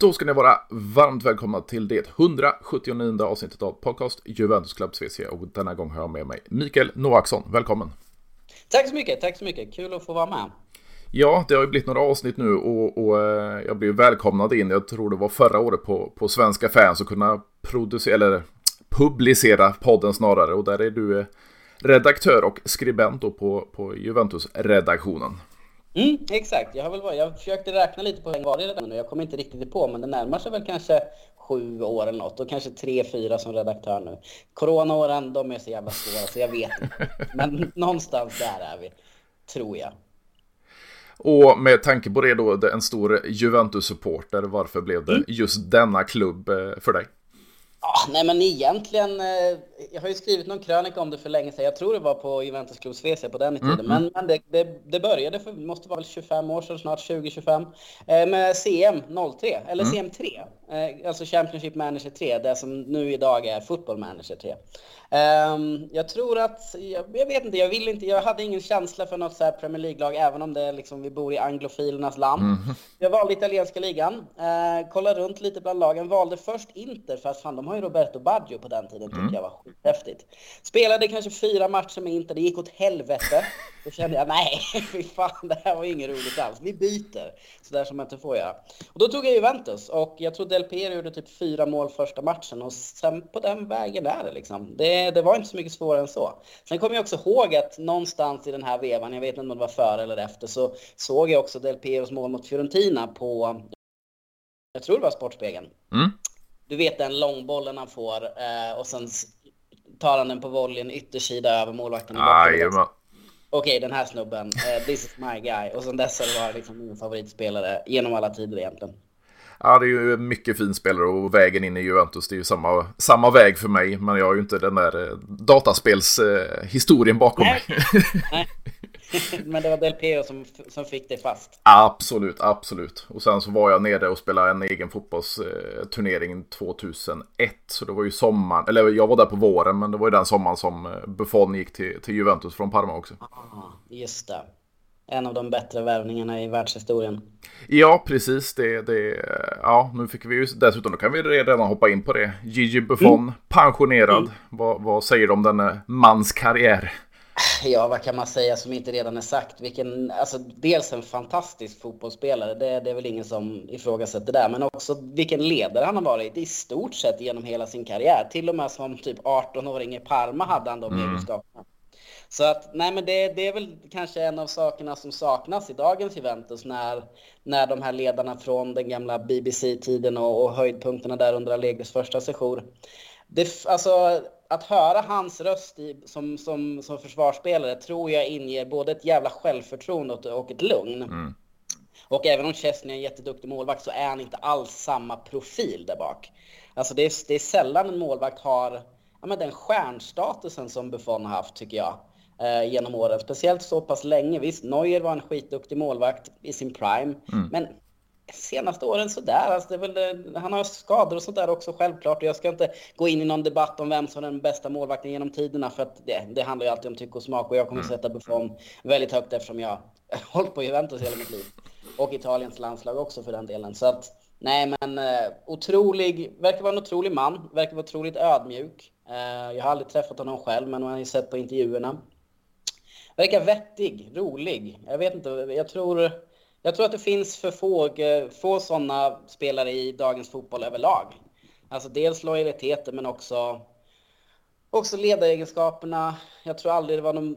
Då ska ni vara varmt välkomna till det 179 avsnittet av podcast Juventus Club VC och denna gång har jag med mig Mikael Noaksson. Välkommen! Tack så mycket, tack så mycket. Kul att få vara med. Ja, det har ju blivit några avsnitt nu och, och eh, jag blev välkomnad in, jag tror det var förra året på, på Svenska fans att kunna producera, eller publicera podden snarare och där är du eh, redaktör och skribent på, på Juventus-redaktionen. Mm, exakt, jag, har väl, jag försökte räkna lite på en var det nu. Jag kommer inte riktigt på, men det närmar sig väl kanske sju år eller något och kanske tre, fyra som redaktör nu. Coronaåren, de är så jävla svåra så jag vet. Men någonstans där är vi, tror jag. Och med tanke på det då, en stor Juventus-supporter, varför blev det mm. just denna klubb eh, för dig? Ah, nej men egentligen, eh, jag har ju skrivit någon krönika om det för länge sedan. Jag tror det var på Juventus Club VC på den tiden. Mm. Men, mm. men det, det, det, började för, måste vara väl 25 år sedan, snart 2025, eh, med CM 03, eller mm. CM 3. Eh, alltså Championship Manager 3, det som nu idag är Football Manager 3. Um, jag tror att, jag, jag, vet inte, jag vill inte, jag hade ingen känsla för något så Premier League-lag, även om det liksom, vi bor i anglofilernas land. Mm. Jag valde italienska ligan, uh, kollade runt lite bland lagen, valde först Inter för att fan, de har ju Roberto Baggio på den tiden, mm. jag var häftigt. Spelade kanske fyra matcher med Inter, det gick åt helvete. Då kände jag, nej, fy fan, det här var inget roligt alls. Vi byter, sådär som man inte får göra. Och då tog jag Juventus och jag tror Del Piero gjorde typ fyra mål första matchen och sen på den vägen är det liksom. Det, det var inte så mycket svårare än så. Sen kommer jag också ihåg att någonstans i den här vevan, jag vet inte om det var före eller efter, så såg jag också Del Pieros mål mot Fiorentina på, jag tror det var Sportspegeln. Mm. Du vet den långbollen han får eh, och sen tar han den på volleyn yttersida över målvakten. Jajamän okej den här snubben, uh, this is my guy. Och sen dess har det varit liksom min favoritspelare genom alla tider egentligen. Ja, det är ju mycket fin spelare och vägen in i Juventus, det är ju samma, samma väg för mig. Men jag har ju inte den där eh, dataspelshistorien bakom Nej. mig. Nej. Men det var Del Peo som, som fick det fast. Absolut, absolut. Och sen så var jag nere och spelade en egen fotbollsturnering 2001. Så det var ju sommaren, eller jag var där på våren, men det var ju den sommaren som eh, Buffon gick till, till Juventus från Parma också. Ah, just det. En av de bättre värvningarna i världshistorien. Ja, precis. Det, det, ja, nu fick vi ju dessutom, då kan vi redan hoppa in på det. Gigi Buffon, mm. pensionerad. Mm. Vad, vad säger du om denna mans karriär? Ja, vad kan man säga som inte redan är sagt? Vilken, alltså, dels en fantastisk fotbollsspelare, det, det är väl ingen som ifrågasätter det. Men också vilken ledare han har varit i stort sett genom hela sin karriär. Till och med som typ 18-åring i Parma hade han de mm. egenskaperna. Så att, nej men det, det, är väl kanske en av sakerna som saknas i dagens Juventus när, när de här ledarna från den gamla BBC-tiden och, och höjdpunkterna där under Allegris första session. Det, alltså, att höra hans röst i, som, som, som försvarsspelare tror jag inger både ett jävla självförtroende och, ett lugn. Mm. Och även om Chesney är en jätteduktig målvakt så är han inte alls samma profil där bak. Alltså det är, det är sällan en målvakt har ja, men den stjärnstatusen som Buffon har haft tycker jag eh, genom åren. Speciellt så pass länge. Visst, Neuer var en skitduktig målvakt i sin prime, mm. men senaste åren sådär. Alltså väl, han har skador och sånt där också självklart. Och jag ska inte gå in i någon debatt om vem som är den bästa målvakten genom tiderna. För att det, det handlar ju alltid om tycke och smak. Och jag kommer mm. sätta Buffon väldigt högt eftersom jag har hållit på Juventus hela mitt liv. Och Italiens landslag också för den delen. Så att, nej men eh, otrolig, verkar vara en otrolig man. Verkar vara otroligt ödmjuk. Eh, jag har aldrig träffat honom själv, men man har ju sett på intervjuerna. Verkar vettig, rolig. Jag vet inte, jag tror jag tror att det finns för få, få sådana spelare i dagens fotboll överlag. Alltså dels lojaliteten men också, också ledaregenskaperna. Jag tror aldrig det var någon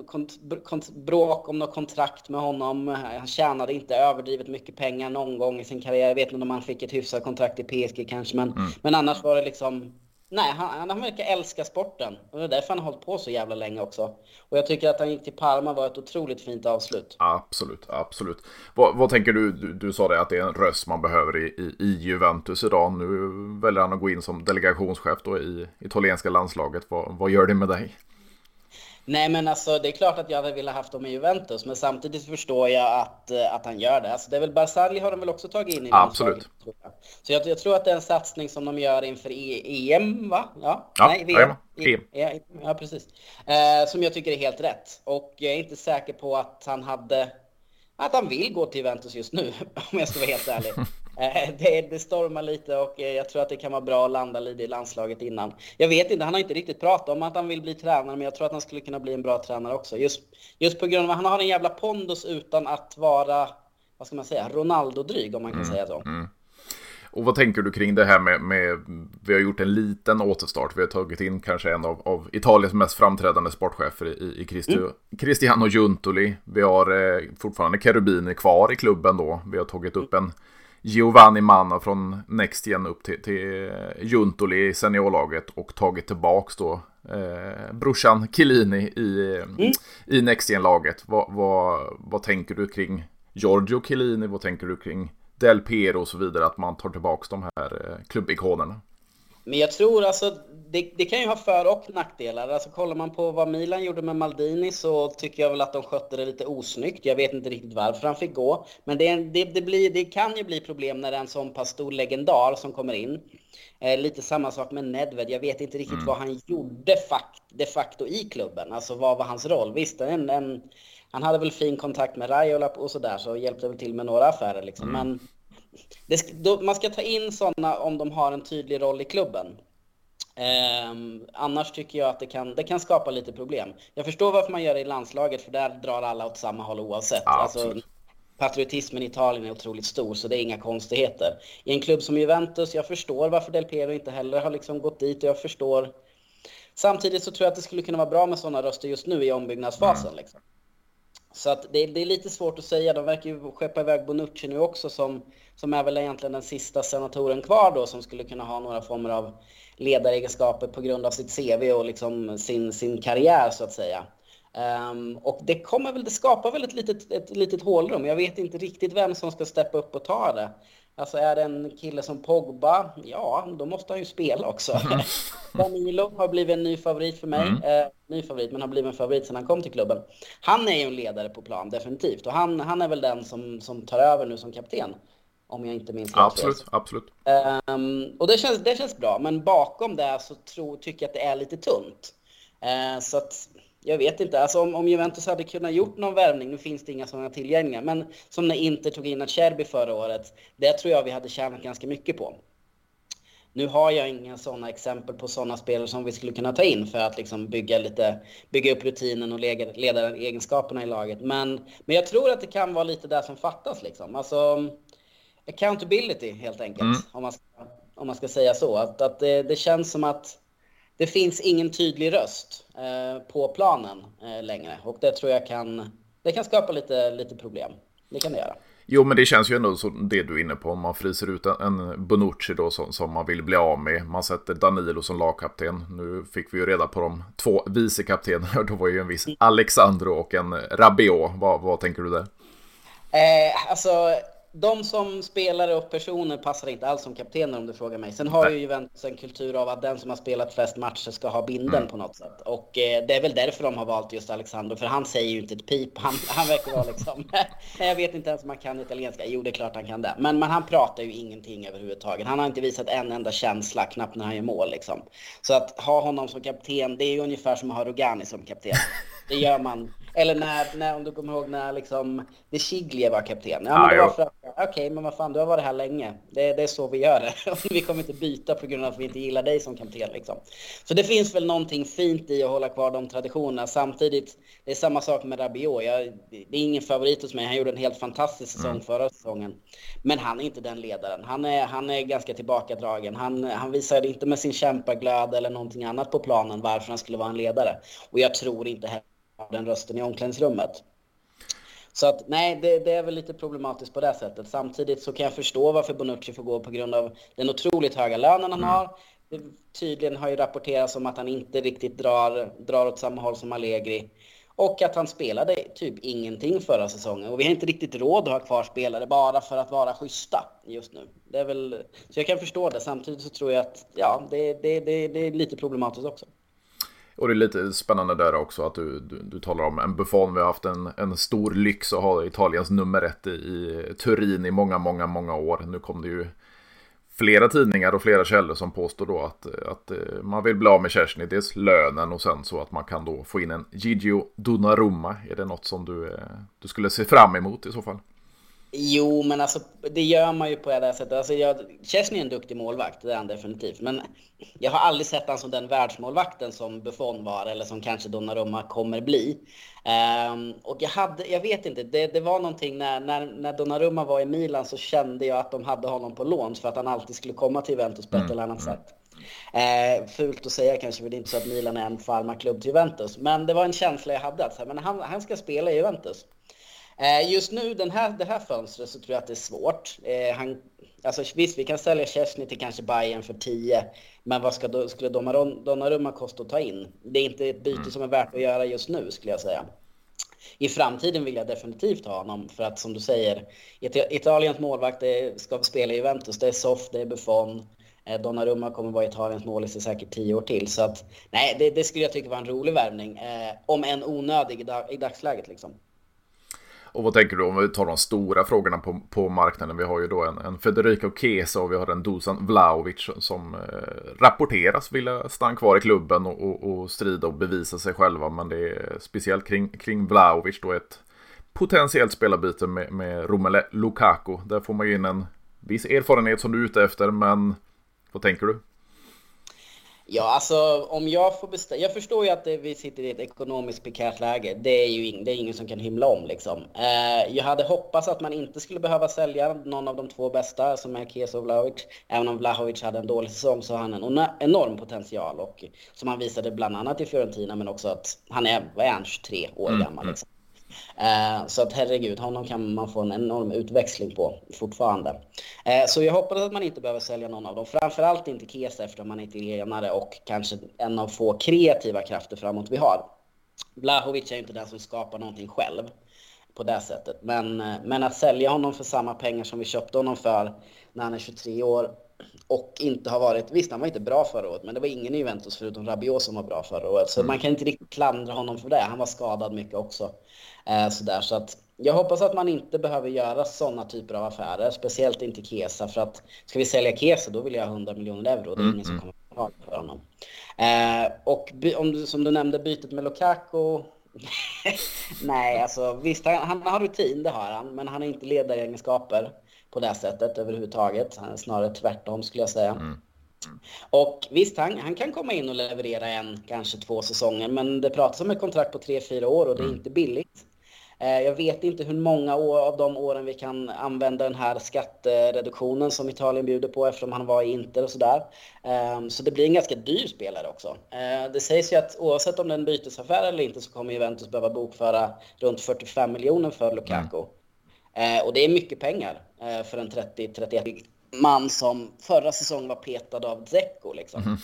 bråk om något kontrakt med honom. Han tjänade inte överdrivet mycket pengar någon gång i sin karriär. Jag vet inte om han fick ett hyfsat kontrakt i PSG kanske, men, mm. men annars var det liksom Nej, han, han verkar älska sporten. Och det är därför han har hållit på så jävla länge också. Och jag tycker att han gick till Parma var ett otroligt fint avslut. Absolut, absolut. Vad, vad tänker du? du? du? sa det att det är en röst man behöver i, i, i, Juventus idag. Nu väljer han att gå in som delegationschef då i italienska landslaget. Vad, vad gör det med dig? Nej men alltså det är klart att jag hade velat haft dem i Juventus men samtidigt förstår jag att, eh, att han gör det. Alltså det är väl Barzagli har de väl också tagit in i Absolut. Jag. Så jag, jag, tror att det är en satsning som de gör inför e EM va? Ja, ja Nej, VM. EM. E ja, precis. Eh, som jag tycker är helt rätt. Och jag är inte säker på att han hade att han vill gå till Juventus just nu, om jag ska vara helt ärlig. Eh, det, det stormar lite och eh, jag tror att det kan vara bra att landa lite i landslaget innan. Jag vet inte, han har inte riktigt pratat om att han vill bli tränare, men jag tror att han skulle kunna bli en bra tränare också. Just, just på grund av att han har en jävla pondus utan att vara, vad ska man säga, Ronaldo-dryg om man kan mm, säga så. Mm. Och vad tänker du kring det här med, med, vi har gjort en liten återstart, vi har tagit in kanske en av, av Italiens mest framträdande sportchefer i, i Christi, mm. Cristiano Giuntoli. Vi har eh, fortfarande Cherubini kvar i klubben då, vi har tagit upp en Giovanni Manna från Next Gen upp till, till Juntoli i seniorlaget och tagit tillbaks då eh, brorsan Chiellini i, mm. i Next Gen-laget. Vad, vad, vad tänker du kring Giorgio Chiellini? Vad tänker du kring Del Piero och så vidare? Att man tar tillbaks de här eh, klubbikonerna. Men jag tror alltså, det, det, kan ju ha för och nackdelar. Alltså kollar man på vad Milan gjorde med Maldini så tycker jag väl att de skötte det lite osnyggt. Jag vet inte riktigt varför han fick gå. Men det, det, det blir, kan ju bli problem när det är en sån pass stor legendar som kommer in. Eh, lite samma sak med Nedved. Jag vet inte riktigt mm. vad han gjorde fakt, de facto i klubben. Alltså vad var hans roll? Visst, en, en, han hade väl fin kontakt med Raiola och sådär så hjälpte väl till med några affärer liksom. Mm. Men det, då, man ska ta in sådana om de har en tydlig roll i klubben. Eh, annars tycker jag att det kan, det kan skapa lite problem. Jag förstår varför man gör det i landslaget, för där drar alla åt samma håll oavsett. Ja, alltså, patriotismen i Italien är otroligt stor, så det är inga konstigheter. I en klubb som Juventus, jag förstår varför Del Piero inte heller har liksom gått dit och jag förstår... Samtidigt så tror jag att det skulle kunna vara bra med sådana röster just nu i ombyggnadsfasen. Mm. Liksom. Så att det, det, är lite svårt att säga. De verkar ju skeppa iväg Bonucci nu också som, som är väl egentligen den sista senatoren kvar då som skulle kunna ha några former av ledaregenskaper på grund av sitt CV och liksom sin, sin karriär så att säga. Um, och det kommer väl, det skapar väl ett litet, ett litet hålrum. Jag vet inte riktigt vem som ska steppa upp och ta det. Alltså är det en kille som Pogba, ja, då måste han ju spela också. Mm. Danilo har blivit en ny favorit för mig. Mm. Eh, ny favorit, men har blivit en favorit sedan han kom till klubben. Han är ju en ledare på plan, definitivt. Och han, han är väl den som, som tar över nu som kapten. Om jag inte minns rätt. Absolut, absolut. Um, och det känns, det känns bra, men bakom det så tro, tycker jag att det är lite tunt. Uh, så att jag vet inte, alltså om, om Juventus hade kunnat gjort någon värvning, nu finns det inga sådana tillgängliga, men som när Inter tog in Acerbi förra året, det tror jag vi hade tjänat ganska mycket på. Nu har jag inga sådana exempel på sådana spelare som vi skulle kunna ta in för att liksom bygga, lite, bygga upp rutinen och leda egenskaperna i laget. Men, men jag tror att det kan vara lite där som fattas. Liksom. Alltså, accountability helt enkelt, mm. om, man ska, om man ska säga så. Att, att det, det känns som att det finns ingen tydlig röst eh, på planen eh, längre. Och det tror jag kan, det kan skapa lite, lite problem. Det kan det göra. Jo, men det känns ju ändå som det du är inne på. Om man fryser ut en Bonucci då som, som man vill bli av med. Man sätter Danilo som lagkapten. Nu fick vi ju reda på de två vicekaptenerna. Då var ju en viss Alexandro och en Rabiot. Vad, vad tänker du där? Eh, alltså, de som spelare och personer passar inte alls som kaptener om du frågar mig. Sen har ju Juventus en kultur av att den som har spelat flest matcher ska ha binden mm. på något sätt. Och eh, det är väl därför de har valt just Alexander, för han säger ju inte ett pip. Han, han verkar vara liksom... jag vet inte ens om han kan italienska. Jo, det är klart han kan det. Men, men han pratar ju ingenting överhuvudtaget. Han har inte visat en enda känsla, knappt när han gör mål liksom. Så att ha honom som kapten, det är ju ungefär som att ha Rogani som kapten. Det gör man eller när, när, om du kommer ihåg när liksom De Chiglie var kapten. Ja, men det var för okej, okay, men vad fan, du har varit här länge. Det, det är så vi gör det. vi kommer inte byta på grund av att vi inte gillar dig som kapten liksom. Så det finns väl någonting fint i att hålla kvar de traditionerna. Samtidigt, det är samma sak med Rabiot. Jag, det är ingen favorit hos mig. Han gjorde en helt fantastisk säsong mm. förra säsongen. Men han är inte den ledaren. Han är, han är ganska tillbakadragen. Han, han visade inte med sin kämpaglöd eller någonting annat på planen varför han skulle vara en ledare. Och jag tror inte heller den rösten i omklädningsrummet. Så att nej, det, det, är väl lite problematiskt på det sättet. Samtidigt så kan jag förstå varför Bonucci får gå på grund av den otroligt höga lönen han mm. har. Det, tydligen har ju rapporterats om att han inte riktigt drar, drar åt samma håll som Allegri. Och att han spelade typ ingenting förra säsongen. Och vi har inte riktigt råd att ha kvar spelare bara för att vara schyssta just nu. Det är väl, så jag kan förstå det. Samtidigt så tror jag att ja, det, det, det, det är lite problematiskt också. Och det är lite spännande där också att du, du, du talar om en Buffon. Vi har haft en, en stor lyx att ha Italiens nummer ett i, i Turin i många, många, många år. Nu kom det ju flera tidningar och flera källor som påstår då att, att eh, man vill bli av med Kersny, Dels lönen och sen så att man kan då få in en Gigio Donnarumma. Är det något som du, eh, du skulle se fram emot i så fall? Jo, men alltså det gör man ju på det här sättet. Alltså, jag, Chesney är en duktig målvakt, det är han definitivt. Men jag har aldrig sett han som den världsmålvakten som Buffon var eller som kanske Donnarumma kommer bli. Um, och jag hade, jag vet inte, det, det var någonting när, när, när Donnarumma var i Milan så kände jag att de hade honom på lån för att han alltid skulle komma till Juventus på ett mm. eller annat mm. sätt. Eh, fult att säga kanske, för det är inte så att Milan är en farmaklubb till Juventus. Men det var en känsla jag hade att men han, han ska spela i Juventus. Eh, just nu, den här, det här fönstret, så tror jag att det är svårt. Eh, han, alltså, visst, vi kan sälja Chesney till kanske Bayern för 10, men vad ska då, skulle Donnarumma kosta att ta in? Det är inte ett byte mm. som är värt att göra just nu, skulle jag säga. I framtiden vill jag definitivt ha honom, för att som du säger, Italiens målvakt ska spela i Juventus. Det är Soft, det är Buffon. Eh, Donnarumma kommer vara Italiens målis i säkert tio år till. Så att, nej, det, det, skulle jag tycka var en rolig värvning. Eh, om en onödig i, dag, i dagsläget liksom. Och vad tänker du om vi tar de stora frågorna på, på marknaden? Vi har ju då en, en Federico Chiesa och vi har en Dusan Vlahovic som eh, rapporteras vilja stanna kvar i klubben och, och, och, strida och bevisa sig själva. Men det är speciellt kring, kring Vlahovic då ett potentiellt spelarbyte med, med Romelu Lukaku. Där får man ju in en viss erfarenhet som du är ute efter, men vad tänker du? Ja, alltså om jag får bestämma. Jag förstår ju att det, vi sitter i ett ekonomiskt prekärt läge. Det är ju ing, det är ingen som kan hymla om liksom. Eh, jag hade hoppats att man inte skulle behöva sälja någon av de två bästa som är Kiesa och Vlahovic. Även om Vlahovic hade en dålig säsong så har han en enorm potential och som han visade bland annat i Fiorentina men också att han är, vad är han, 23 år mm, gammal. Mm. Liksom. Eh, så att herregud, honom kan man få en enorm utväxling på fortfarande. Eh, så jag hoppas att man inte behöver sälja någon av dem. Framförallt inte Kesa eftersom han är italienare och kanske en av få kreativa krafter framåt vi har. Blahovic är ju inte den som skapar någonting själv på det sättet. Men, eh, men att sälja honom för samma pengar som vi köpte honom för när han är 23 år och inte har varit, visst han var inte bra förra året, men det var ingen i Juventus förutom Rabiot som var bra förra året. Så mm. man kan inte riktigt klandra honom för det. Han var skadad mycket också. Eh, sådär, så att jag hoppas att man inte behöver göra sådana typer av affärer, speciellt inte Kesa, för att ska vi sälja Kesa då vill jag ha 100 miljoner euro. Det är mm. ingen som mm. kommer att ha för honom. Eh, och om, som du nämnde, bytet med Lukaku. Nej, alltså visst, han, han, har rutin, det har han, men han har inte ledaregenskaper på det sättet överhuvudtaget. Snarare tvärtom skulle jag säga. Mm. Och visst, han, han kan komma in och leverera en, kanske två säsonger, men det pratas om ett kontrakt på tre, fyra år och det är mm. inte billigt. Eh, jag vet inte hur många år av de åren vi kan använda den här skattereduktionen som Italien bjuder på eftersom han var i Inter och sådär. Ehm, så det blir en ganska dyr spelare också. Eh, det sägs ju att oavsett om det är en bytesaffär eller inte så kommer Juventus behöva bokföra runt 45 miljoner för Lukaku. Mm. Och det är mycket pengar för en 30-31 man som förra säsongen var petad av Dzeko. Liksom. Mm.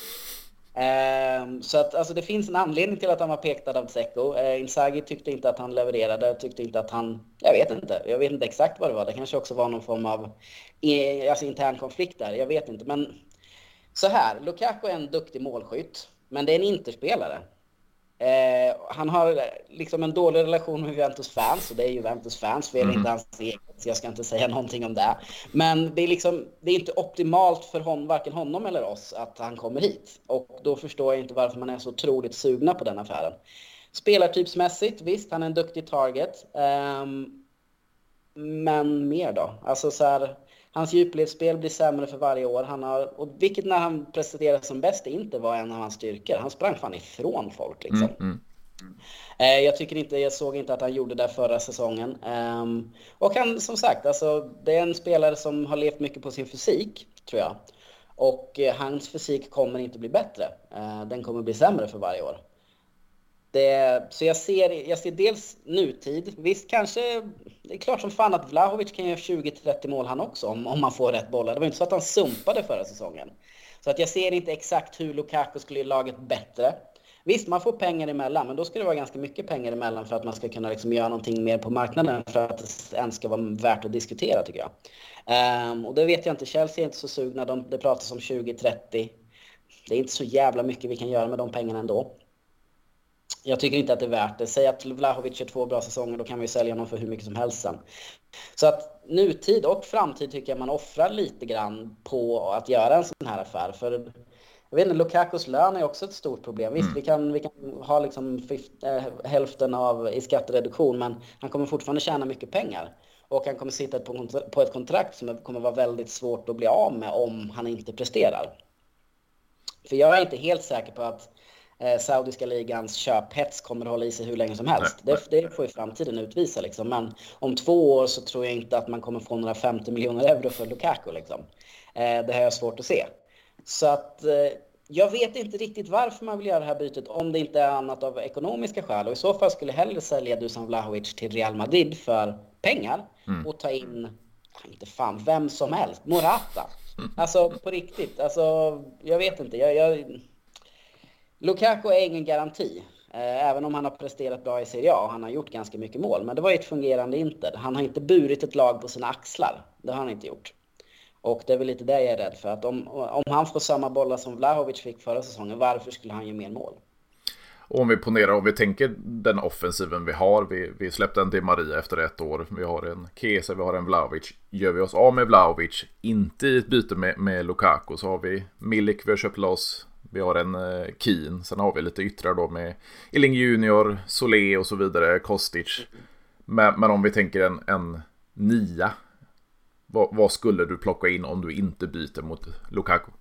Uh, så att alltså, det finns en anledning till att han var petad av Dzeko. Uh, Inzaghi tyckte inte att han levererade, tyckte inte att han... Jag vet inte, jag vet inte exakt vad det var. Det kanske också var någon form av alltså, intern konflikt där, jag vet inte. Men så här, Lukaku är en duktig målskytt, men det är en interspelare. Eh, han har liksom en dålig relation med Juventus fans och det är Juventus fans fel, mm. inte hans eget. Jag ska inte säga någonting om det. Men det är liksom, det är inte optimalt för hon, varken honom eller oss att han kommer hit. Och då förstår jag inte varför man är så otroligt sugna på den affären. Spelartypsmässigt, visst, han är en duktig target. Eh, men mer då? Alltså så här, Hans djupledsspel blir sämre för varje år. Han har, och vilket när han presenterade som bäst inte var en av hans styrkor. Han sprang fan ifrån folk liksom. Mm, mm. Eh, jag tycker inte, jag såg inte att han gjorde det förra säsongen. Um, och han, som sagt, alltså, det är en spelare som har levt mycket på sin fysik, tror jag. Och eh, hans fysik kommer inte bli bättre. Uh, den kommer bli sämre för varje år. Det, så jag ser, jag ser dels nutid. Visst, kanske... Det är klart som fan att Vlahovic kan göra 20-30 mål han också om, om man får rätt bollar. Det var inte så att han sumpade förra säsongen. Så att jag ser inte exakt hur Lukaku skulle göra laget bättre. Visst, man får pengar emellan, men då ska det vara ganska mycket pengar emellan för att man ska kunna liksom göra någonting mer på marknaden för att det ens ska vara värt att diskutera tycker jag. Um, och det vet jag inte, Chelsea är inte så sugna, de, det pratas om 20-30. Det är inte så jävla mycket vi kan göra med de pengarna ändå jag tycker inte att det är värt det. Säg att Vlahovic är två bra säsonger, då kan vi sälja honom för hur mycket som helst sen. Så att nutid och framtid tycker jag man offrar lite grann på att göra en sån här affär. För jag vet inte, Lukakos lön är också ett stort problem. Visst, mm. vi, kan, vi kan ha liksom 50, äh, hälften av, i skattereduktion, men han kommer fortfarande tjäna mycket pengar. Och han kommer sitta på ett kontrakt som kommer vara väldigt svårt att bli av med om han inte presterar. För jag är inte helt säker på att eh, saudiska ligans köphets kommer att hålla i sig hur länge som helst. Det, det, får ju framtiden utvisa. Liksom. Men om två år så tror jag inte att man kommer få några 50 miljoner euro för Lukaku. Liksom. Eh, det har jag svårt att se. Så att eh, jag vet inte riktigt varför man vill göra det här bytet om det inte är annat av ekonomiska skäl. Och i så fall skulle jag hellre sälja Dusan Vlahovic till Real Madrid för pengar mm. och ta in, inte fan, vem som helst, Morata. Alltså på riktigt, alltså jag vet inte. Jag, jag... Lukaku är ingen garanti. Eh, även om han har presterat bra i Serie A och han har gjort ganska mycket mål. Men det var ju ett fungerande Inter. Han har inte burit ett lag på sina axlar. Det har han inte gjort. Och det är väl lite det jag är rädd för. Att om, om han får samma bollar som Vlahovic fick förra säsongen, varför skulle han göra mer mål? Och om vi ponerar, om vi tänker den offensiven vi har. Vi, vi släppte en Di Maria efter ett år. Vi har en Kese, vi har en Vlahovic. Gör vi oss av med Vlahovic, inte i ett byte med, med Lukaku, så har vi Milik, vi har köpt loss. Vi har en eh, Keen, sen har vi lite yttrar då med Illing Junior, Solé och så vidare, Kostic. Men, men om vi tänker en, en nia vad, vad, skulle du plocka in om du inte byter mot Lukaku?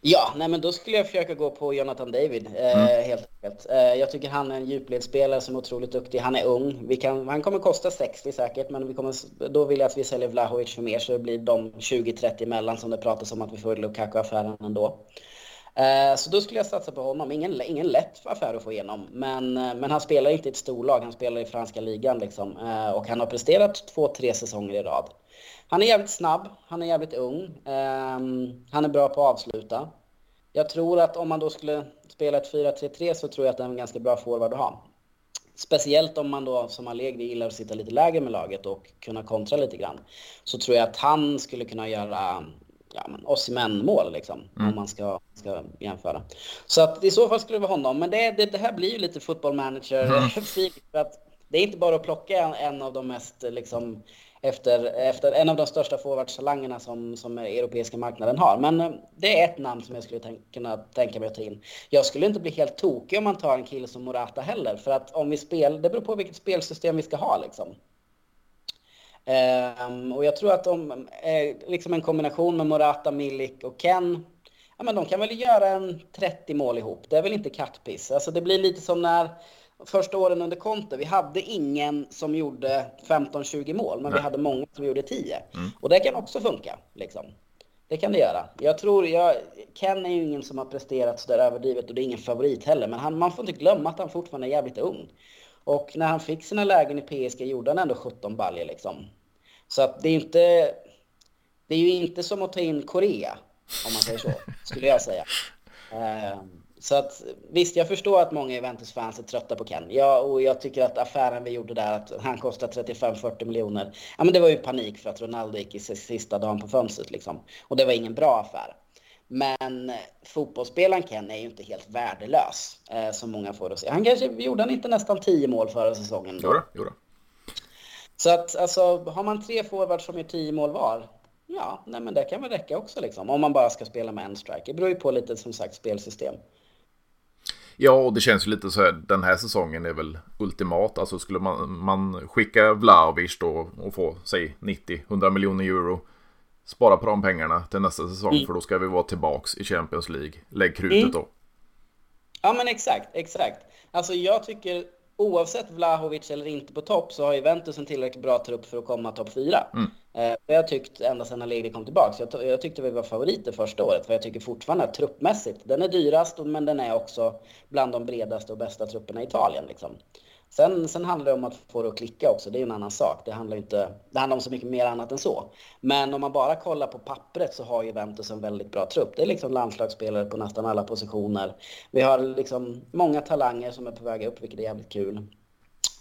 Ja, nej men då skulle jag försöka gå på Jonathan David, eh, mm. helt enkelt. Eh, jag tycker han är en djupledsspelare som är otroligt duktig. Han är ung. Vi kan, han kommer kosta 60 säkert, men vi kommer, då vill jag att vi säljer Vlahovic för mer, så det blir de 20-30 emellan som det pratas om att vi får Lukaku-affären ändå. Eh, så då skulle jag satsa på honom. Ingen, ingen lätt affär att få igenom. Men, eh, men han spelar inte i ett storlag, han spelar i franska ligan liksom. Eh, och han har presterat två, tre säsonger i rad. Han är jävligt snabb, han är jävligt ung. Ehm, han är bra på att avsluta. Jag tror att om man då skulle spela ett 4-3-3 så tror jag att det är en ganska bra forward att ha. Speciellt om man då som Allegri gillar att sitta lite lägre med laget och kunna kontra lite grann. Så tror jag att han skulle kunna göra ja, Osimhen-mål liksom. Mm. Om man ska, ska jämföra. Så att i så fall skulle det vara honom. Men det, det, det här blir ju lite football manager-feeling. Mm. det är inte bara att plocka en, en av de mest liksom, efter, efter en av de största forwardstalangerna som, som europeiska marknaden har. Men eh, det är ett namn som jag skulle tänk, kunna tänka mig att ta in. Jag skulle inte bli helt tokig om man tar en kille som Morata heller, för att om vi spelar, det beror på vilket spelsystem vi ska ha liksom. Um, och jag tror att de, eh, liksom en kombination med Morata, Milik och Ken, ja men de kan väl göra en 30 mål ihop. Det är väl inte kattpiss. Alltså det blir lite som när första åren under Conte, vi hade ingen som gjorde 15-20 mål, men Nej. vi hade många som gjorde 10. Mm. Och det kan också funka, liksom. Det kan det göra. Jag tror, jag, Ken är ju ingen som har presterat sådär överdrivet och det är ingen favorit heller, men han, man får inte glömma att han fortfarande är jävligt ung. Och när han fick sina lägen i PSG gjorde han ändå 17 baljer liksom. Så att det är inte, det är ju inte som att ta in Korea, om man säger så, skulle jag säga. Um, så att visst, jag förstår att många Juventus-fans är trötta på Ken. Ja, och jag tycker att affären vi gjorde där, att han kostar 35-40 miljoner. Ja, men det var ju panik för att Ronaldo gick i sista dagen på fönstret liksom. Och det var ingen bra affär. Men fotbollsspelaren Ken är ju inte helt värdelös, eh, som många får att se. Han kanske, gjorde han inte nästan 10 mål förra säsongen? Jo, jo. Så att alltså, har man tre forwards som gör 10 mål var, ja, nej men det kan väl räcka också liksom. Om man bara ska spela med en striker. Det beror ju på lite som sagt spelsystem. Ja, och det känns ju lite så här, den här säsongen är väl ultimat. Alltså skulle man, man skicka Vlahovic då och få, säg 90-100 miljoner euro. Spara på de pengarna till nästa säsong mm. för då ska vi vara tillbaks i Champions League. Lägg krutet mm. då. Ja men exakt, exakt. Alltså jag tycker oavsett Vlahovic eller inte på topp så har Juventus en tillräckligt bra trupp för att komma topp 4. Mm. Eh, det har jag tyckt ända sedan Allegri kom tillbaka. Jag, jag tyckte vi var favoriter första året, för jag tycker fortfarande att truppmässigt, den är dyrast, men den är också bland de bredaste och bästa trupperna i Italien. Liksom. Sen, sen handlar det om att få det att klicka också, det är en annan sak. Det handlar, inte, det handlar om så mycket mer annat än så. Men om man bara kollar på pappret så har Juventus en väldigt bra trupp. Det är liksom landslagsspelare på nästan alla positioner. Vi har liksom många talanger som är på väg upp, vilket är jävligt kul.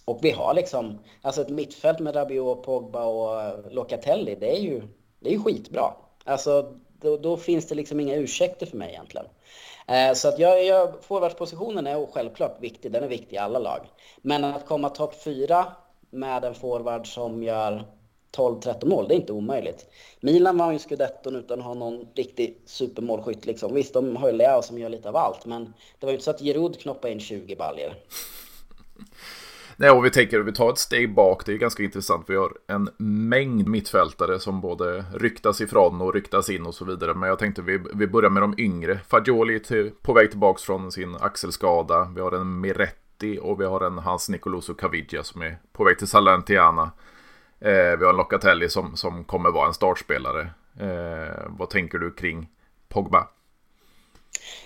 Och vi har liksom, alltså ett mittfält med Rabiot, Pogba och eh, Locatelli, det är ju, det är ju skitbra. Alltså, då, då finns det liksom inga ursäkter för mig egentligen. Eh, så att jag, jag, forwardspositionen är självklart viktig, den är viktig i alla lag. Men att komma topp fyra med en forward som gör 12-13 mål, det är inte omöjligt. Milan var ju scudetton utan att ha någon riktig supermålskytt liksom. Visst, de har ju Leao som gör lite av allt, men det var ju inte så att Giroud knoppade in 20 baljer. Nej, och vi tänker att vi tar ett steg bak. Det är ganska intressant. Vi har en mängd mittfältare som både ryktas ifrån och ryktas in och så vidare. Men jag tänkte vi, vi börjar med de yngre. Fagioli till, på väg tillbaka från sin axelskada. Vi har en Miretti och vi har en Hans Nicoloso Caviglia som är på väg till Salentiana. Eh, vi har en Locatelli som, som kommer vara en startspelare. Eh, vad tänker du kring Pogba?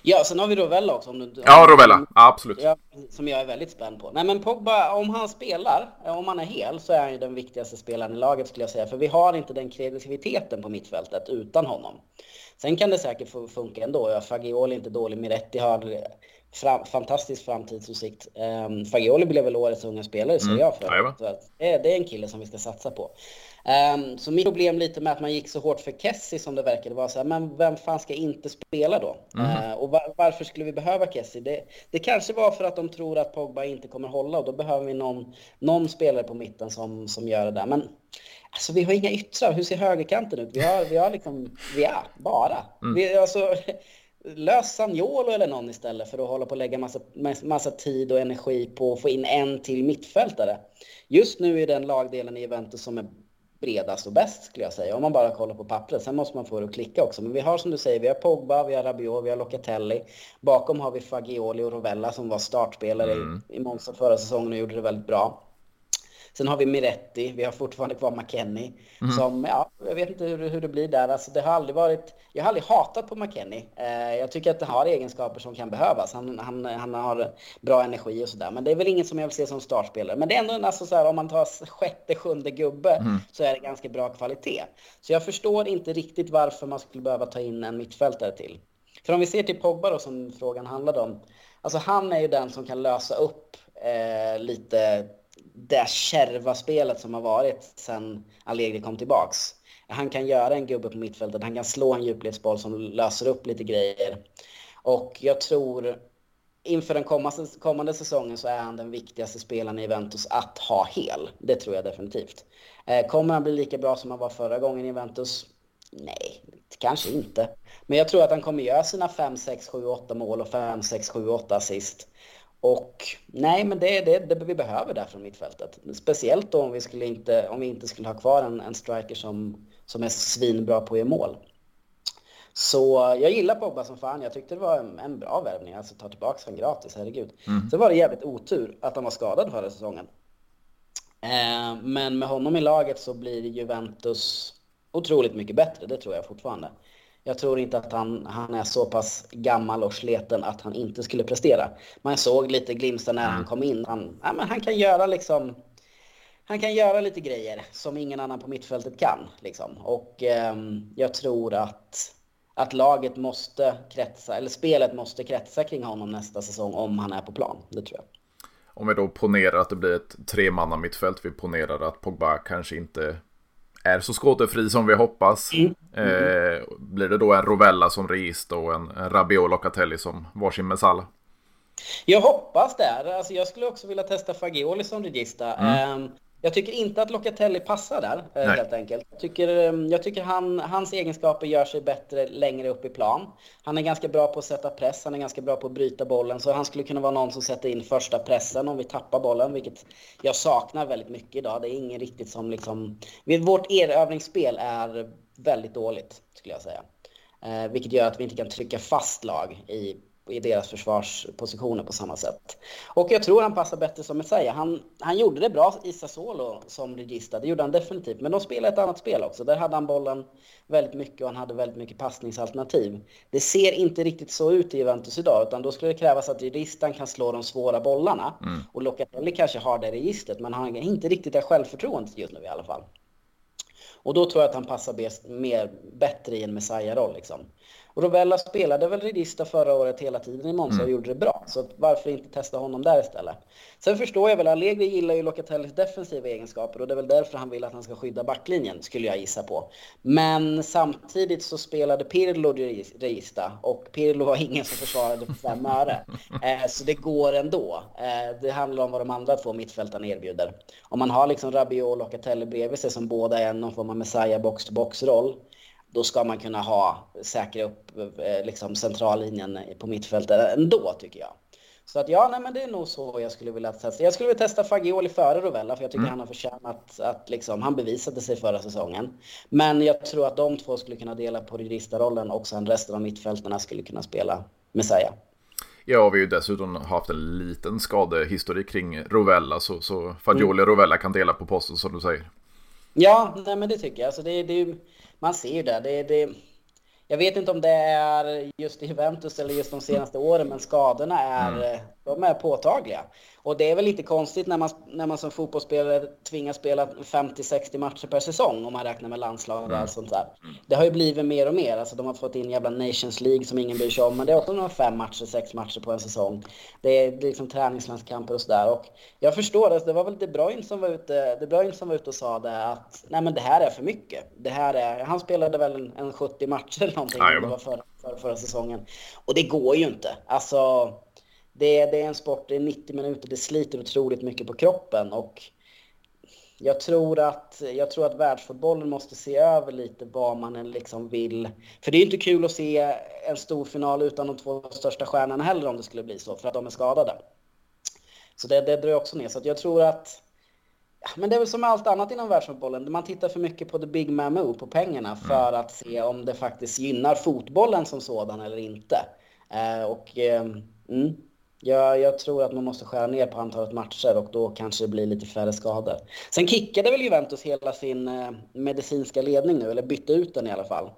Ja, sen har vi Rovella också. Om du, ja, Rovella. Absolut. Ja, som jag är väldigt spänd på. Nej, men Pogba, om han spelar, om han är hel, så är han ju den viktigaste spelaren i laget skulle jag säga. För vi har inte den kreativiteten på mittfältet utan honom. Sen kan det säkert funka ändå. Ja, Fagioli är inte dålig. Miretti har fram, fantastisk framtidsutsikt. Um, Fagioli blev väl årets unga spelare, säger mm. jag. För. Så det, är, det är en kille som vi ska satsa på. Um, så mitt problem lite med att man gick så hårt för Kessie som det verkade vara så här, men vem fan ska inte spela då? Mm. Uh, och var, varför skulle vi behöva Kessie? Det, det kanske var för att de tror att Pogba inte kommer hålla och då behöver vi någon, någon spelare på mitten som, som gör det där. Men alltså, vi har inga yttrar. Hur ser högerkanten ut? Vi har, vi har liksom, vi är bara. Mm. Vi, alltså, lös Sagnolo eller någon istället för att hålla på och lägga massa, massa tid och energi på att få in en till mittfältare. Just nu är den lagdelen i Juventus som är bredast och bäst skulle jag säga, om man bara kollar på pappret. Sen måste man få det att klicka också. Men vi har som du säger, vi har Pogba, vi har Rabiot, vi har Locatelli. Bakom har vi Fagioli och Rovella som var startspelare mm. i, i Monza förra säsongen och gjorde det väldigt bra. Sen har vi Miretti, vi har fortfarande kvar McKennie. Mm. Som, ja, jag vet inte hur, hur det blir där. Alltså, det har aldrig varit, jag har aldrig hatat på McKennie. Eh, jag tycker att det har egenskaper som kan behövas. Han, han, han har bra energi och sådär. Men det är väl inget som jag vill se som startspelare. Men det är ändå, alltså, så här, om man tar sjätte, sjunde gubbe mm. så är det ganska bra kvalitet. Så jag förstår inte riktigt varför man skulle behöva ta in en mittfältare till. För om vi ser till Pogba då, som frågan handlade om. Alltså han är ju den som kan lösa upp eh, lite det kärva spelet som har varit sen Allegri kom tillbaks. Han kan göra en gubbe på mittfältet, han kan slå en djupledsboll som löser upp lite grejer. Och jag tror inför den kommande, kommande säsongen så är han den viktigaste spelaren i Juventus att ha hel. Det tror jag definitivt. Eh, kommer han bli lika bra som han var förra gången i Juventus? Nej, kanske inte. Men jag tror att han kommer göra sina 5, 6, 7, 8 mål och 5, 6, 7, 8 assist. Och nej, men det är det, det vi behöver där från mittfältet. Speciellt då om vi, skulle inte, om vi inte skulle ha kvar en, en striker som, som är svinbra på att göra mål. Så jag gillar Pogba som fan. Jag tyckte det var en, en bra värvning. Alltså ta tillbaka honom gratis, herregud. Mm. Sen var det jävligt otur att han var skadad förra säsongen. Eh, men med honom i laget så blir Juventus otroligt mycket bättre. Det tror jag fortfarande. Jag tror inte att han, han är så pass gammal och sleten att han inte skulle prestera. Man såg lite glimtar när han mm. kom in. Han, ja, men han kan göra liksom... Han kan göra lite grejer som ingen annan på mittfältet kan. Liksom. Och eh, jag tror att, att laget måste kretsa, eller spelet måste kretsa kring honom nästa säsong om han är på plan. Det tror jag. Om vi då ponerar att det blir ett tremanna mittfält. Vi ponerar att Pogba kanske inte är så skådefri som vi hoppas. Mm. Eh, blir det då en Rovella som register och en, en Rabiot Locatelli som varsin Messala? Jag hoppas det. Alltså jag skulle också vilja testa Fagioli som regista. Mm. Eh, jag tycker inte att Locatelli passar där, eh, Nej. helt enkelt. Jag tycker, ehm, jag tycker han, hans egenskaper gör sig bättre längre upp i plan. Han är ganska bra på att sätta press, han är ganska bra på att bryta bollen. Så han skulle kunna vara någon som sätter in första pressen om vi tappar bollen, vilket jag saknar väldigt mycket idag. Det är ingen riktigt som liksom... Vårt erövringsspel är väldigt dåligt, skulle jag säga. Eh, vilket gör att vi inte kan trycka fast lag i i deras försvarspositioner på samma sätt. Och jag tror han passar bättre som Messiah. Han, han gjorde det bra i Sassuolo som regista, det gjorde han definitivt. Men de spelade ett annat spel också. Där hade han bollen väldigt mycket och han hade väldigt mycket passningsalternativ. Det ser inte riktigt så ut i Juventus idag, utan då skulle det krävas att registan kan slå de svåra bollarna. Mm. Och Locatelli kanske har det registret, men han har inte riktigt det självförtroendet just nu i alla fall. Och då tror jag att han passar bäst, mer, bättre i en Messiah-roll. Liksom. Och Rovella spelade väl Redista förra året hela tiden i Monza och mm. gjorde det bra. Så varför inte testa honom där istället? Sen förstår jag väl, Allegri gillar ju Locatellis defensiva egenskaper och det är väl därför han vill att han ska skydda backlinjen, skulle jag gissa på. Men samtidigt så spelade Pirlo Regista och Pirlo var ingen som försvarade för fem öre. Eh, så det går ändå. Eh, det handlar om vad de andra två mittfältarna erbjuder. Om man har liksom Rabiot och Locatelli bredvid sig som båda är någon form av Messiah box-to-box-roll då ska man kunna ha, säkra upp eh, liksom centrallinjen på mittfältet ändå tycker jag. Så att ja, nej, men det är nog så jag skulle vilja testa. Jag skulle vilja testa Fagioli före Rovella för jag tycker mm. han har förtjänat att liksom, han bevisade sig förra säsongen. Men jag tror att de två skulle kunna dela på rollen och sen resten av mittfältarna skulle kunna spela Messiah. Ja, vi har ju dessutom haft en liten skadehistorik kring Rovella, så, så Fagioli och Rovella kan dela på posten som du säger. Ja, nej, men det tycker jag. Alltså, det, det, man ser ju det. det, det jag vet inte om det är just i Juventus eller just de senaste åren, men skadorna är, mm. de är påtagliga. Och det är väl inte konstigt när man, när man som fotbollsspelare tvingas spela 50-60 matcher per säsong om man räknar med landslag och mm. allt sånt där. Det har ju blivit mer och mer. Alltså de har fått in jävla Nations League som ingen bryr sig om. Men det är också några fem matcher, sex matcher på en säsong. Det är, det är liksom träningslandskamper och sådär. Och jag förstår, alltså, det var väl De Bruyne som var ute, De Bruyne som var ute och sa det att nej men det här är för mycket. Det här är, han spelade väl en, en 70 matcher någonting. Det var förra, förra, förra säsongen. Och det går ju inte. Alltså det, det är en sport, det är 90 minuter, det sliter otroligt mycket på kroppen och jag tror att, jag tror att världsfotbollen måste se över lite vad man än liksom vill. För det är inte kul att se en stor final utan de två största stjärnorna heller om det skulle bli så, för att de är skadade. Så det, det drar också ner. Så jag tror att, men det är väl som med allt annat inom världsfotbollen, man tittar för mycket på the big man move, på pengarna, för att se om det faktiskt gynnar fotbollen som sådan eller inte. Eh, och eh, mm, jag, jag, tror att man måste skära ner på antalet matcher och då kanske det blir lite färre skador. Sen kickade väl Juventus hela sin eh, medicinska ledning nu, eller bytte ut den i alla fall.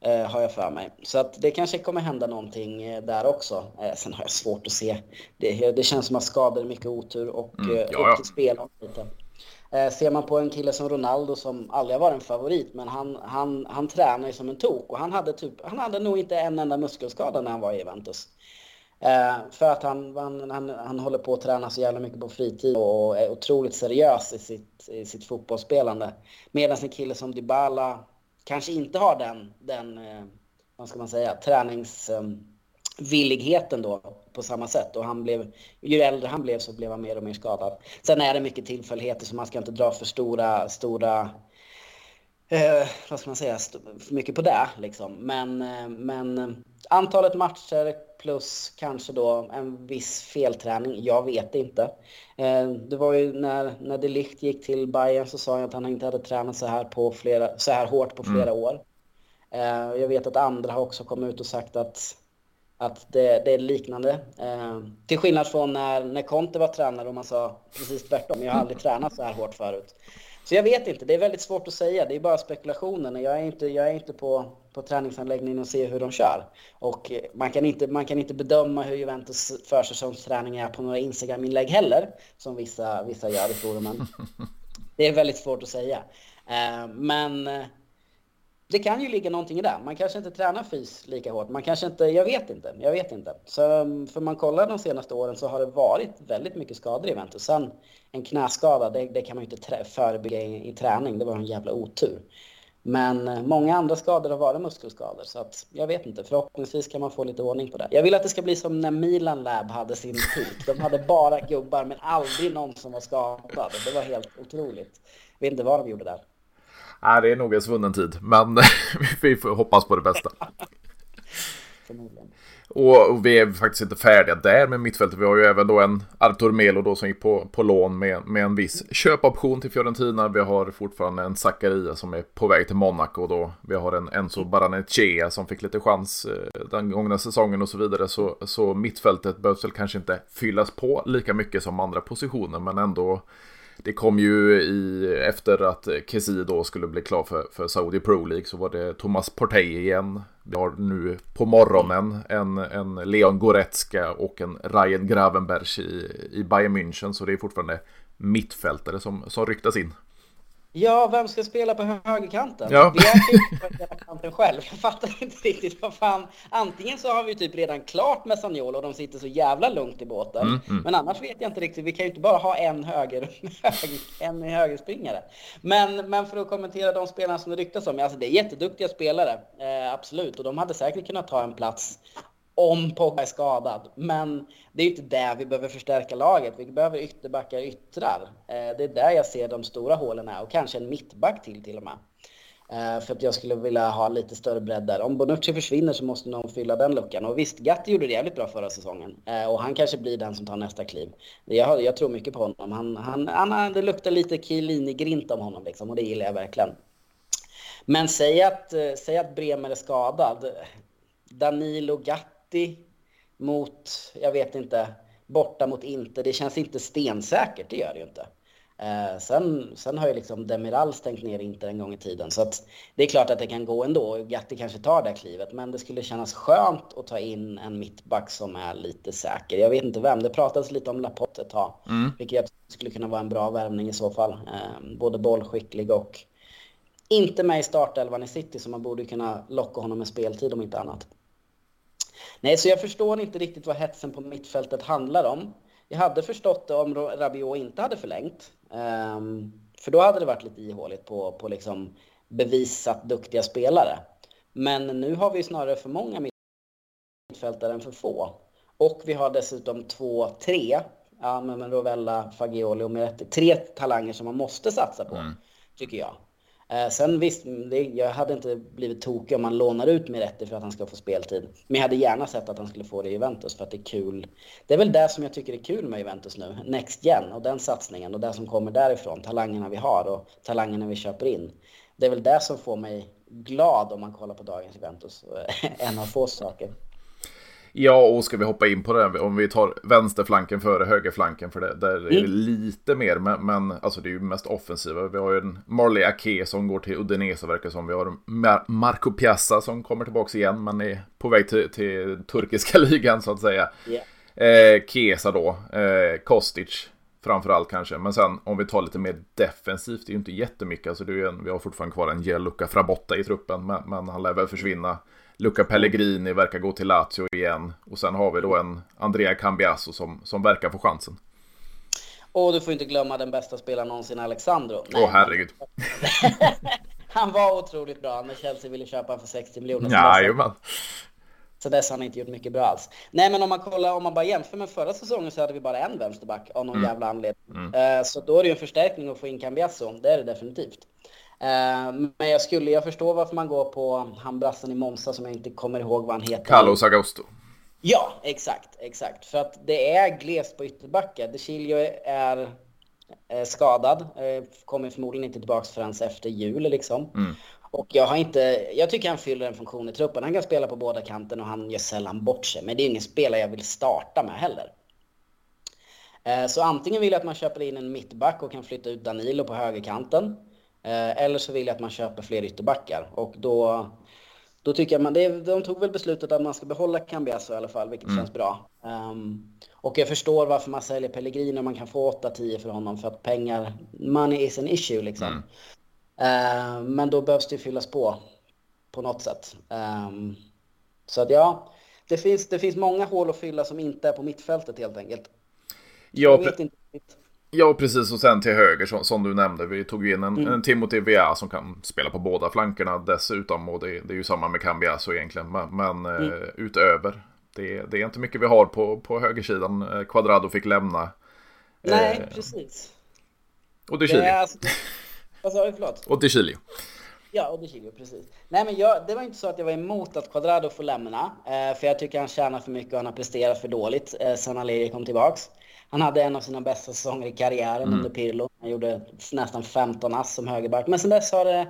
Eh, har jag för mig. Så att det kanske kommer hända någonting eh, där också. Sen har jag svårt att se. Det, det känns som att skador är mycket otur och mm, upp till spel. Lite. Eh, ser man på en kille som Ronaldo som aldrig har varit en favorit, men han, han, han tränar ju som en tok och han hade, typ, han hade nog inte en enda muskelskada när han var i Juventus. Eh, för att han, han, han, han håller på att träna så jävla mycket på fritid och är otroligt seriös i sitt, i sitt fotbollsspelande. Medan en kille som Dybala kanske inte har den, den eh, vad ska man säga, träningsvilligheten eh, då på samma sätt. Och han blev, ju äldre han blev så blev han mer och mer skadad. Sen är det mycket tillfälligheter så man ska inte dra för stora, stora eh, vad ska man säga, för mycket på det liksom. Men, eh, men antalet matcher plus kanske då en viss felträning. Jag vet inte. Eh, det var ju när, när de Ligt gick till Bayern så sa jag att han inte hade tränat så här, på flera, så här hårt på flera mm. år. Eh, jag vet att andra har också kommit ut och sagt att, att det, det är liknande. Eh, till skillnad från när, när Conte var tränare och man sa precis tvärtom. Jag har aldrig tränat så här hårt förut. Så jag vet inte, det är väldigt svårt att säga. Det är bara spekulationer. Jag är inte, jag är inte på, på träningsanläggningen och ser hur de kör. Och man kan inte, man kan inte bedöma hur Juventus försäsongsträning är på några Instagram-inlägg heller, som vissa, vissa gör i forumen. Det är väldigt svårt att säga. Eh, men det kan ju ligga någonting i det. Man kanske inte tränar fys lika hårt. Man kanske inte, jag vet inte. Jag vet inte. Så um, för man kollar de senaste åren så har det varit väldigt mycket skador i Juventus. Sen en knäskada, det, det kan man ju inte förebygga i, i, träning. Det var en jävla otur. Men eh, många andra skador har varit muskelskador. Så att, jag vet inte. Förhoppningsvis kan man få lite ordning på det. Jag vill att det ska bli som när Milan Lab hade sin peak. De hade bara gubbar men aldrig någon som var skadad. Det var helt otroligt. Jag vet inte vad de gjorde där. Nej, det är nog en svunnen tid. Men vi får hoppas på det bästa. Och, vi är faktiskt inte färdiga där med mittfältet. Vi har ju även då en Artur Melo då som gick på, på lån med, med en viss köpoption till Fiorentina. Vi har fortfarande en Zakaria som är på väg till Monaco då. Vi har en Enzo Baranechea som fick lite chans eh, den gångna säsongen och så vidare. Så, så mittfältet behövs väl kanske inte fyllas på lika mycket som andra positioner men ändå det kom ju i, efter att Kessie då skulle bli klar för, för Saudi Pro League så var det Thomas Portei igen. Vi har nu på morgonen en, en Leon Goretzka och en Ryan Gravenberg i, i Bayern München. Så det är fortfarande mittfältare som, som ryktas in. Ja, vem ska spela på högerkanten? Ja. Det är på högerkanten själv. Jag fattar inte riktigt vad fan. Antingen så har vi typ redan klart med Sagnol och de sitter så jävla lugnt i båten. Mm, mm. Men annars vet jag inte riktigt. Vi kan ju inte bara ha en höger, en högerspringare. Men, men för att kommentera de spelarna som det ryktas om. Alltså det är jätteduktiga spelare. Eh, absolut. Och de hade säkert kunnat ta en plats om Pogba är skadad. Men det är ju inte där vi behöver förstärka laget. Vi behöver ytterbackar, yttrar. Eh, det är där jag ser de stora hålen är och kanske en mittback till till och med. Eh, för att jag skulle vilja ha lite större bredd där. Om Bonucci försvinner så måste någon fylla den luckan. Och visst, Gatti gjorde det jävligt bra förra säsongen. Eh, och han kanske blir den som tar nästa kliv. Jag, jag tror mycket på honom. Han, han, han, det luktar lite Chiellini-grint om honom liksom, och det gillar jag verkligen. Men säg att, säg att Bremer är skadad. Danilo Gatti mot, jag vet inte, borta mot Inter. Det känns inte stensäkert, det gör det ju inte. Eh, sen, sen har ju liksom Demiral stängt ner Inter en gång i tiden. Så att det är klart att det kan gå ändå. Gatti kanske tar det klivet. Men det skulle kännas skönt att ta in en mittback som är lite säker. Jag vet inte vem. Det pratades lite om Laporte ett tag. Mm. Vilket jag skulle kunna vara en bra värvning i så fall. Eh, både bollskicklig och inte med i startelvan i City. Så man borde kunna locka honom med speltid om inte annat. Nej, så jag förstår inte riktigt vad hetsen på mittfältet handlar om. Jag hade förstått det om Rabiot inte hade förlängt. Um, för då hade det varit lite ihåligt på, på liksom bevisat duktiga spelare. Men nu har vi snarare för många mittfältare än för få. Och vi har dessutom två, tre, ja men Rovella, Fagioli och Miretti, tre talanger som man måste satsa på, mm. tycker jag. Eh, sen visst, det, jag hade inte blivit tokig om man lånar ut Miretti för att han ska få speltid. Men jag hade gärna sett att han skulle få det i Juventus för att det är kul. Det är väl det som jag tycker är kul med Juventus nu. Next Gen och den satsningen och det som kommer därifrån. Talangerna vi har och talangerna vi köper in. Det är väl det som får mig glad om man kollar på dagens Juventus. Eh, en av få saker. Ja, och ska vi hoppa in på det, om vi tar vänsterflanken före högerflanken, för det, där är det mm. lite mer, men, men alltså det är ju mest offensiva. Vi har ju en Marley Ake som går till Udinese verkar som. Vi har Mar Marco Piazza som kommer tillbaka igen, men är på väg till, till turkiska ligan så att säga. Yeah. Eh, Kesa då, eh, Kostic framförallt kanske. Men sen om vi tar lite mer defensivt, det är ju inte jättemycket. Alltså det är en, vi har fortfarande kvar en Gianluca Frabotta i truppen, men, men han lär väl försvinna Luca Pellegrini verkar gå till Lazio igen. Och sen har vi då en Andrea Cambiasso som, som verkar få chansen. Och du får inte glömma den bästa spelaren någonsin, Alexandro. Åh oh, herregud. han var otroligt bra när Chelsea ville köpa honom för 60 miljoner. Jajamän. Så dess har han inte gjort mycket bra alls. Nej, men om man kollar, om man bara jämför med förra säsongen så hade vi bara en vänsterback av någon mm. jävla anledning. Mm. Uh, så då är det ju en förstärkning att få in Cambiasso. Det är det definitivt. Eh, men jag skulle, jag förstår varför man går på han brassen i Monza som jag inte kommer ihåg vad han heter. Carlos Augusto. Ja, exakt, exakt. För att det är glest på ytterbackar. De Chilio är eh, skadad, eh, kommer förmodligen inte tillbaka förrän efter jul liksom. Mm. Och jag har inte, jag tycker han fyller en funktion i truppen. Han kan spela på båda kanten och han gör sällan bort sig. Men det är ingen spelare jag vill starta med heller. Så antingen vill jag att man köper in en mittback och kan flytta ut Danilo på högerkanten. Eh, eller så vill jag att man köper fler ytterbackar. Och då, då tycker jag man, det, de tog väl beslutet att man ska behålla Cambiasso i alla fall, vilket mm. känns bra. Um, och jag förstår varför man säljer Pellegrino man kan få 8-10 för honom, för att pengar, money is an issue liksom. Mm. Uh, men då behövs det ju fyllas på, på något sätt. Um, så att ja, det finns, det finns många hål att fylla som inte är på mittfältet helt enkelt. Ja, jag vet inte Ja, precis. Och sen till höger som, som du nämnde. Vi tog in en, mm. en Timothy Via som kan spela på båda flankerna dessutom. Och det, det är ju samma med Cambiaso egentligen. Men, men mm. eh, utöver. Det, det, är inte mycket vi har på, på högersidan. Eh, Quadrado fick lämna. Nej, eh, precis. Och Chilio. Alltså, vad sa du? Förlåt? Och De Chilio. Ja, och De Chilio, precis. Nej, men jag, det var inte så att jag var emot att Quadrado får lämna. Eh, för jag tycker han tjänar för mycket och han har presterat för dåligt eh, sen Allegri kom tillbaks. Han hade en av sina bästa säsonger i karriären mm. under Pirlo. Han gjorde nästan 15 ass som högerback. Men sen dess har det...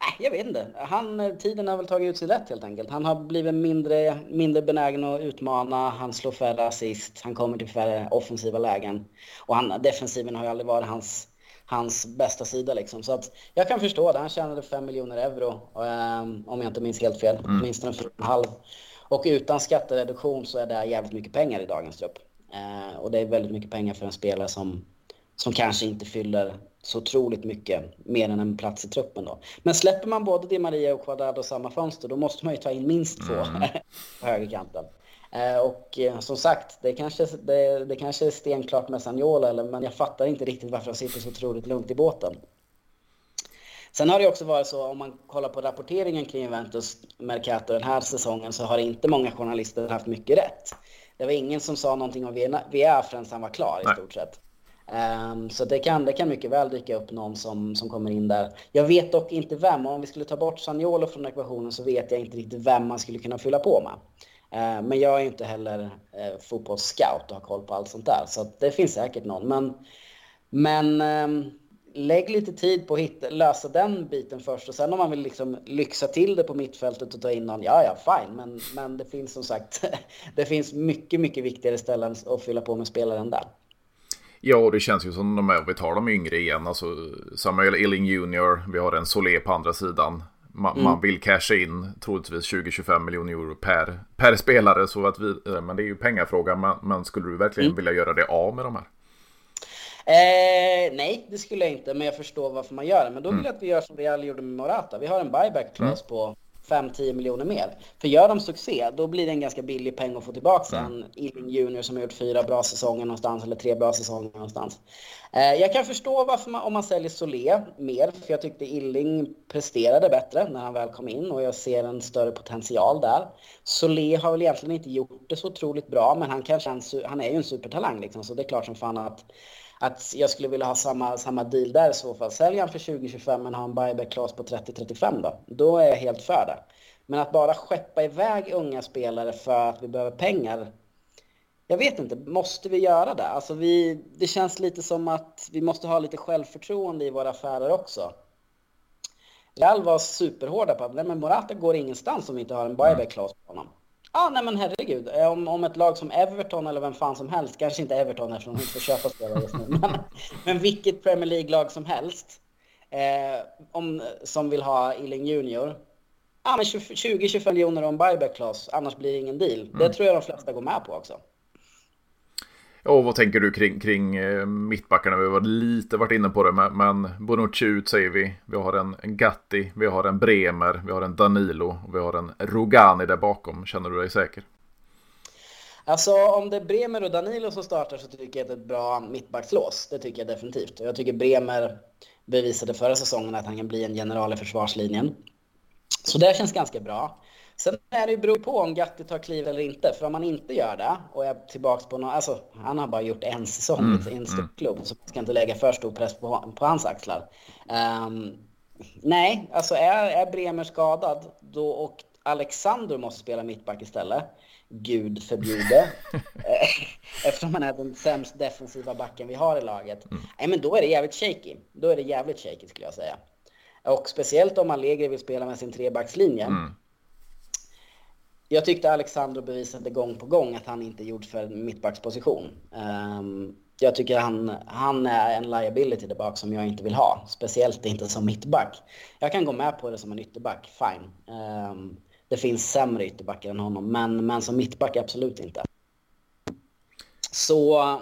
Nej, jag vet inte. Han, tiden har väl tagit ut sig rätt helt enkelt. Han har blivit mindre, mindre benägen att utmana. Han slår färre assist. Han kommer till färre offensiva lägen. Och han, defensiven har ju aldrig varit hans, hans bästa sida liksom. Så att jag kan förstå det. Han tjänade 5 miljoner euro. Um, om jag inte minns helt fel. Mm. Åtminstone 4,5. Och utan skattereduktion så är det jävligt mycket pengar i dagens trupp. Eh, och det är väldigt mycket pengar för en spelare som, som kanske inte fyller så otroligt mycket mer än en plats i truppen då. Men släpper man både Di Maria och Quadrado samma fönster då måste man ju ta in minst två mm. på högerkanten. Eh, och eh, som sagt, det kanske, det, det kanske är stenklart med Sagnola, eller, men jag fattar inte riktigt varför de sitter så otroligt lugnt i båten. Sen har det också varit så, om man kollar på rapporteringen kring Juventus Mercato den här säsongen, så har inte många journalister haft mycket rätt. Det var ingen som sa någonting om VR förrän han var klar i Nej. stort sett. Um, så det kan, det kan mycket väl dyka upp någon som, som kommer in där. Jag vet dock inte vem. Om vi skulle ta bort Saniolo från ekvationen så vet jag inte riktigt vem man skulle kunna fylla på med. Uh, men jag är inte heller uh, fotbollsscout och har koll på allt sånt där. Så det finns säkert någon. Men, men um, lägg lite tid på att hitta, lösa den biten först. Och sen om man vill liksom lyxa till det på mittfältet och ta in någon, ja ja fine. Men, men det finns som sagt, det finns mycket, mycket viktigare ställen att fylla på med spelaren där. Ja, och det känns ju som de är, vi tar de yngre igen, alltså Samuel Illing Jr, vi har en Solé på andra sidan. Man, mm. man vill casha in troligtvis 20-25 miljoner euro per, per spelare, så att vi, eh, men det är ju pengafrågan. Men, men skulle du verkligen mm. vilja göra det av med de här? Eh, nej, det skulle jag inte, men jag förstår varför man gör det. Men då vill jag mm. att vi gör som Real gjorde med Morata. Vi har en buyback-clause mm. på 5-10 miljoner mer. För gör de succé, då blir det en ganska billig peng att få tillbaka mm. en Illing Junior som har gjort fyra bra säsonger någonstans, eller tre bra säsonger någonstans. Eh, jag kan förstå varför man, om man säljer Solé mer, för jag tyckte Illing presterade bättre när han väl kom in och jag ser en större potential där. Solé har väl egentligen inte gjort det så otroligt bra, men han, kanske en, han är ju en supertalang liksom, så det är klart som fan att att jag skulle vilja ha samma, samma deal där i så fall. Sälj han för 20-25 men ha en buyback clause på 30-35 då. Då är jag helt för det. Men att bara skeppa iväg unga spelare för att vi behöver pengar. Jag vet inte, måste vi göra det? Alltså vi, det känns lite som att vi måste ha lite självförtroende i våra affärer också. Real var superhårda på att men Morata går ingenstans om vi inte har en buyback clause på honom. Ja, nej men herregud. Eh, om, om ett lag som Everton eller vem fan som helst, kanske inte Everton eftersom de inte får köpa spelare just nu, men, men vilket Premier League-lag som helst eh, om, som vill ha Illing Junior. Ja, men 20-25 miljoner en buyback clause, annars blir det ingen deal. Mm. Det tror jag de flesta går med på också. Och vad tänker du kring, kring eh, mittbackarna? Vi har lite varit inne på det, men Bonucci ut säger vi. Vi har en, en Gatti, vi har en Bremer, vi har en Danilo och vi har en Rogani där bakom. Känner du dig säker? Alltså om det är Bremer och Danilo som startar så tycker jag att det är ett bra mittbackslås. Det tycker jag definitivt. Och jag tycker Bremer bevisade förra säsongen att han kan bli en general i försvarslinjen. Så det känns ganska bra. Sen är det ju beror på om Gatti tar kliv eller inte. För om han inte gör det och är tillbaks på något, alltså han har bara gjort en säsong mm, i en stor mm. klubb. Så man ska inte lägga för stor press på, på hans axlar. Um, nej, alltså är, är Bremer skadad då och Alexander måste spela mittback istället. Gud förbjude. Eftersom han är den sämst defensiva backen vi har i laget. Mm. Nej, men då är det jävligt shaky. Då är det jävligt shaky skulle jag säga. Och speciellt om Allegri vill spela med sin trebackslinje. Mm jag tyckte Alexander bevisade gång på gång att han inte är gjord för mittbacksposition. Um, jag tycker han, han är en liability där bak som jag inte vill ha. Speciellt inte som mittback. Jag kan gå med på det som en ytterback, fine. Um, det finns sämre ytterbackar än honom, men, men som mittback absolut inte. Så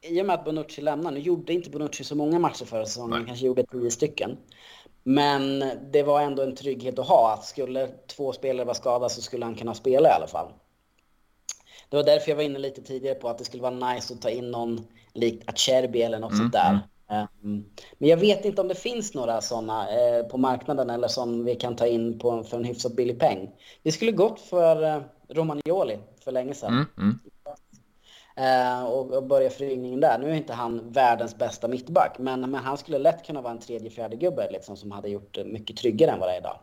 i och med att Bonucci lämnar, nu gjorde inte Bonucci så många matcher förra säsongen, han kanske gjorde tio stycken. Men det var ändå en trygghet att ha att skulle två spelare vara skadade så skulle han kunna spela i alla fall. Det var därför jag var inne lite tidigare på att det skulle vara nice att ta in någon likt Acerbi eller något mm. sånt där. Um, men jag vet inte om det finns några sådana eh, på marknaden eller som vi kan ta in på, för en hyfsat billig peng. Vi skulle gått för eh, Romagnoli för länge sedan. Mm. Eh, och, börja flygningen där. Nu är inte han världens bästa mittback, men, men han skulle lätt kunna vara en tredje, fjärde gubbe liksom, som hade gjort det mycket tryggare än vad det är idag.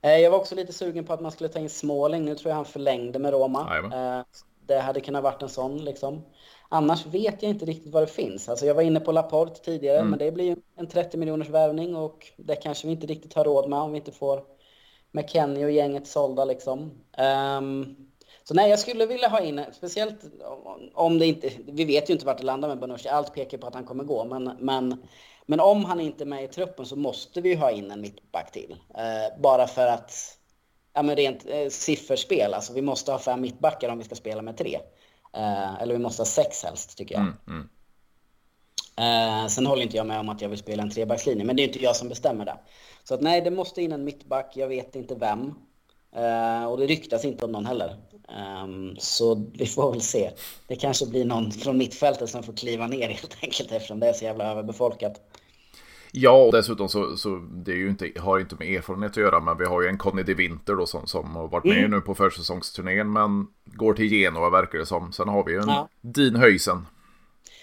Eh, jag var också lite sugen på att man skulle ta in Småling. Nu tror jag han förlängde med Roma. Eh, det hade kunnat varit en sån liksom. Annars vet jag inte riktigt vad det finns. Alltså jag var inne på Laporte tidigare, mm. men det blir en 30 miljoners värvning och det kanske vi inte riktigt har råd med om vi inte får McKennie och gänget sålda liksom. Um, så nej, jag skulle vilja ha in, speciellt om det inte, vi vet ju inte vart det landar med Bonucci, allt pekar på att han kommer gå, men, men, men om han inte är med i truppen så måste vi ha in en mittback till. Eh, bara för att, ja men rent eh, sifferspel, alltså vi måste ha fem mittbackar om vi ska spela med tre. Eh, eller vi måste ha sex helst, tycker jag. Mm, mm. Eh, sen håller inte jag med om att jag vill spela en trebackslinje, men det är inte jag som bestämmer det. Så att nej, det måste in en mittback, jag vet inte vem. Uh, och det ryktas inte om någon heller. Um, så vi får väl se. Det kanske blir någon från mittfältet som får kliva ner helt enkelt eftersom det är så jävla överbefolkat. Ja, och dessutom så, så det är ju inte, har inte med erfarenhet att göra, men vi har ju en Conny de Winter då som, som har varit med mm. nu på försäsongsturnén, men går till Genoa verkar det som. Sen har vi ju en ja. Dean Höjsen.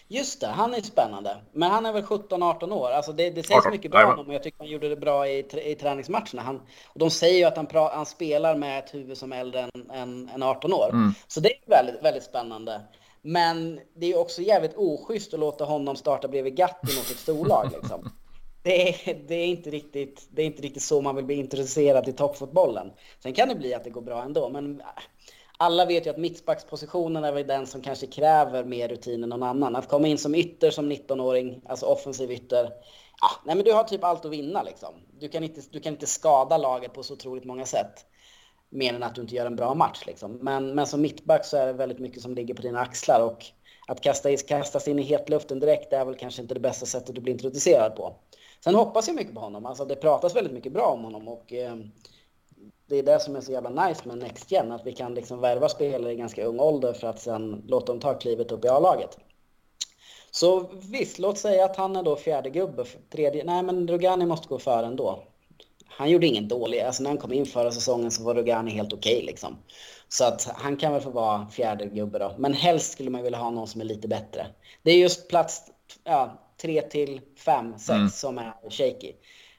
Just det, han är spännande. Men han är väl 17-18 år. Alltså det, det sägs 18. mycket bra om honom och jag tycker han gjorde det bra i, i träningsmatcherna. Han, och de säger ju att han, pra, han spelar med ett huvud som är äldre än, än, än 18 år. Mm. Så det är väldigt, väldigt spännande. Men det är också jävligt oschysst att låta honom starta bredvid Gatti mot ett storlag. Liksom. Det är, det, är inte riktigt, det är inte riktigt så man vill bli intresserad i toppfotbollen. Sen kan det bli att det går bra ändå, men alla vet ju att mittbackspositionen är väl den som kanske kräver mer rutin än någon annan. Att komma in som ytter som 19-åring, alltså offensiv ytter. Ja, nej men du har typ allt att vinna liksom. Du kan, inte, du kan inte skada laget på så otroligt många sätt. Mer än att du inte gör en bra match liksom. Men, men som mittback så är det väldigt mycket som ligger på dina axlar och att kasta, kastas in i hetluften direkt är väl kanske inte det bästa sättet att bli introducerad på. Sen hoppas jag mycket på honom. Alltså det pratas väldigt mycket bra om honom och eh, det är det som är så jävla nice med Next Gen, att vi kan liksom värva spelare i ganska ung ålder för att sen låta dem ta klivet upp i A-laget. Så visst, låt säga att han är då fjärde gubbe, tredje, nej men Rogani måste gå före ändå. Han gjorde ingen dålig, alltså när han kom in förra säsongen så var Rogani helt okej okay, liksom. Så att han kan väl få vara fjärde gubbe då. Men helst skulle man vilja ha någon som är lite bättre. Det är just plats ja, 3 till 5, 6 mm. som är shaky.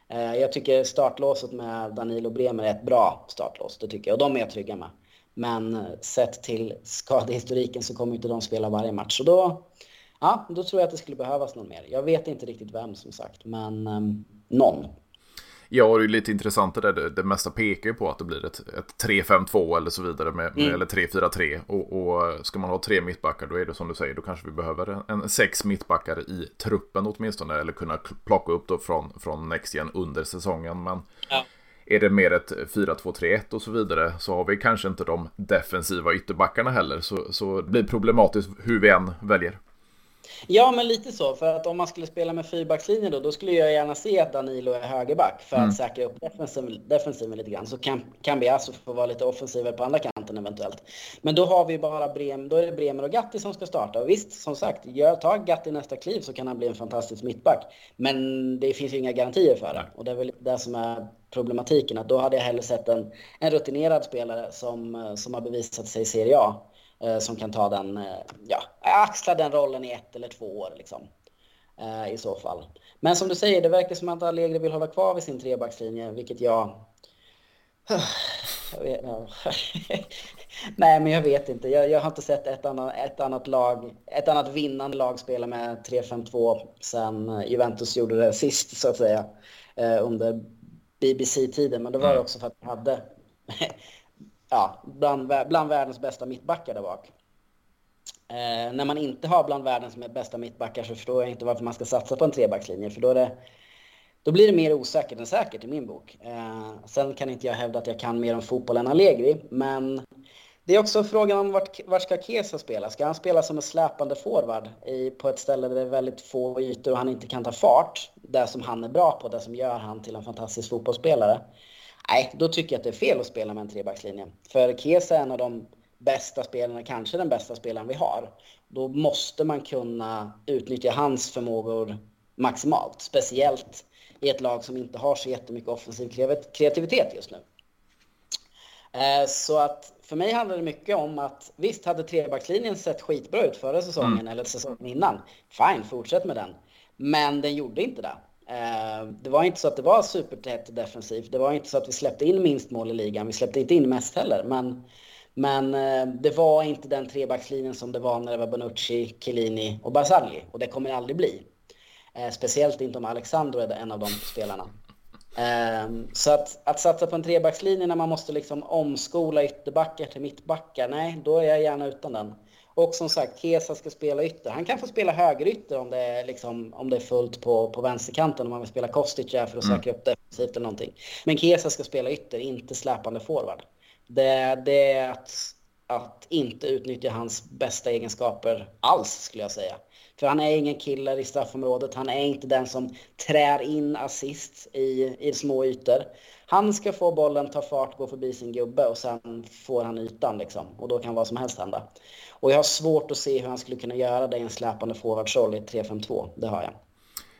Eh, jag tycker startlåset med Danilo Bremer är ett bra startlås, det tycker jag. Och de är jag trygga med. Men eh, sett till skadehistoriken så kommer inte de spela varje match. Så då, ja, då tror jag att det skulle behövas någon mer. Jag vet inte riktigt vem som sagt, men ehm, någon. Ja, det är lite intressant det där. Det, mesta pekar ju på att det blir ett, ett 3-5-2 eller så vidare. Med, mm. Eller 3-4-3. Och, och, ska man ha tre mittbackar då är det som du säger. Då kanske vi behöver en, en sex mittbackar i truppen åtminstone. Eller kunna plocka upp då från, från Next Gen under säsongen. Men ja. är det mer ett 4-2-3-1 och så vidare. Så har vi kanske inte de defensiva ytterbackarna heller. Så, så det blir problematiskt hur vi än väljer. Ja, men lite så. För att om man skulle spela med fyrbackslinje då, då skulle jag gärna se att Danilo är högerback för mm. att säkra upp defensiven, defensiven lite grann. Så kan, kan vi alltså få vara lite offensivare på andra kanten eventuellt. Men då har vi bara Brem, då är det Bremer och Gatti som ska starta. Och visst, som sagt, gör, tar Gatti nästa kliv så kan han bli en fantastisk mittback. Men det finns ju inga garantier för det. Och det är väl det som är problematiken. Att då hade jag hellre sett en, en rutinerad spelare som, som har bevisat sig i Serie A Eh, som kan ta den, eh, ja, axla den rollen i ett eller två år liksom. Eh, I så fall. Men som du säger, det verkar som att Allegri vill hålla kvar vid sin trebackslinje, vilket jag... jag vet, Nej, men jag vet inte. Jag, jag, har inte sett ett annat, ett annat lag, ett annat vinnande lag spela med 3-5-2 sen Juventus gjorde det sist, så att säga, under BBC-tiden. Men det var det också för att vi hade ja, bland, bland världens bästa mittbackar där bak. Eh, när man inte har bland världens bästa mittbackar så förstår jag inte varför man ska satsa på en trebackslinje. För då, det, då blir det mer osäkert än säkert i min bok. Eh, sen kan inte jag hävda att jag kan mer om fotboll än Allegri. Men det är också frågan om vart, vart ska Kesa spela? Ska han spela som en släpande forward i, på ett ställe där det är väldigt få ytor och han inte kan ta fart? Det som han är bra på, det som gör han till en fantastisk fotbollsspelare. Nej, då tycker jag att det är fel att spela med en trebackslinje. För Kesa är en av de bästa spelarna, kanske den bästa spelaren vi har. Då måste man kunna utnyttja hans förmågor maximalt. Speciellt i ett lag som inte har så jättemycket offensiv kreativitet just nu. Eh, så att för mig handlar det mycket om att visst hade trebackslinjen sett skitbra ut förra säsongen mm. eller säsongen innan. Fine, fortsätt med den. Men den gjorde inte det. Eh, det var inte så att det var supertätt defensivt. Det var inte så att vi släppte in minst mål i ligan. Vi släppte inte in mest heller. Men, men eh, det var inte den trebackslinjen som det var när det var Bonucci, Chiellini och Barzagli. Och det kommer det aldrig bli. Eh, speciellt inte om Alexandro är en av de spelarna. Så att, att satsa på en trebackslinje när man måste liksom omskola ytterbackar till mittbackar, nej, då är jag gärna utan den. Och som sagt, Kesa ska spela ytter. Han kan få spela högerytter om det är, liksom, om det är fullt på, på vänsterkanten, om man vill spela Kostic för att mm. säkra upp defensivt eller någonting. Men Kesa ska spela ytter, inte släpande forward. Det, det är att, att inte utnyttja hans bästa egenskaper alls, skulle jag säga. För han är ingen killer i straffområdet. Han är inte den som trär in assist i, i små ytor. Han ska få bollen, ta fart, gå förbi sin gubbe och sen får han ytan liksom. Och då kan vad som helst hända. Och jag har svårt att se hur han skulle kunna göra det i en släpande forwardsroll i 3-5-2. Det har jag.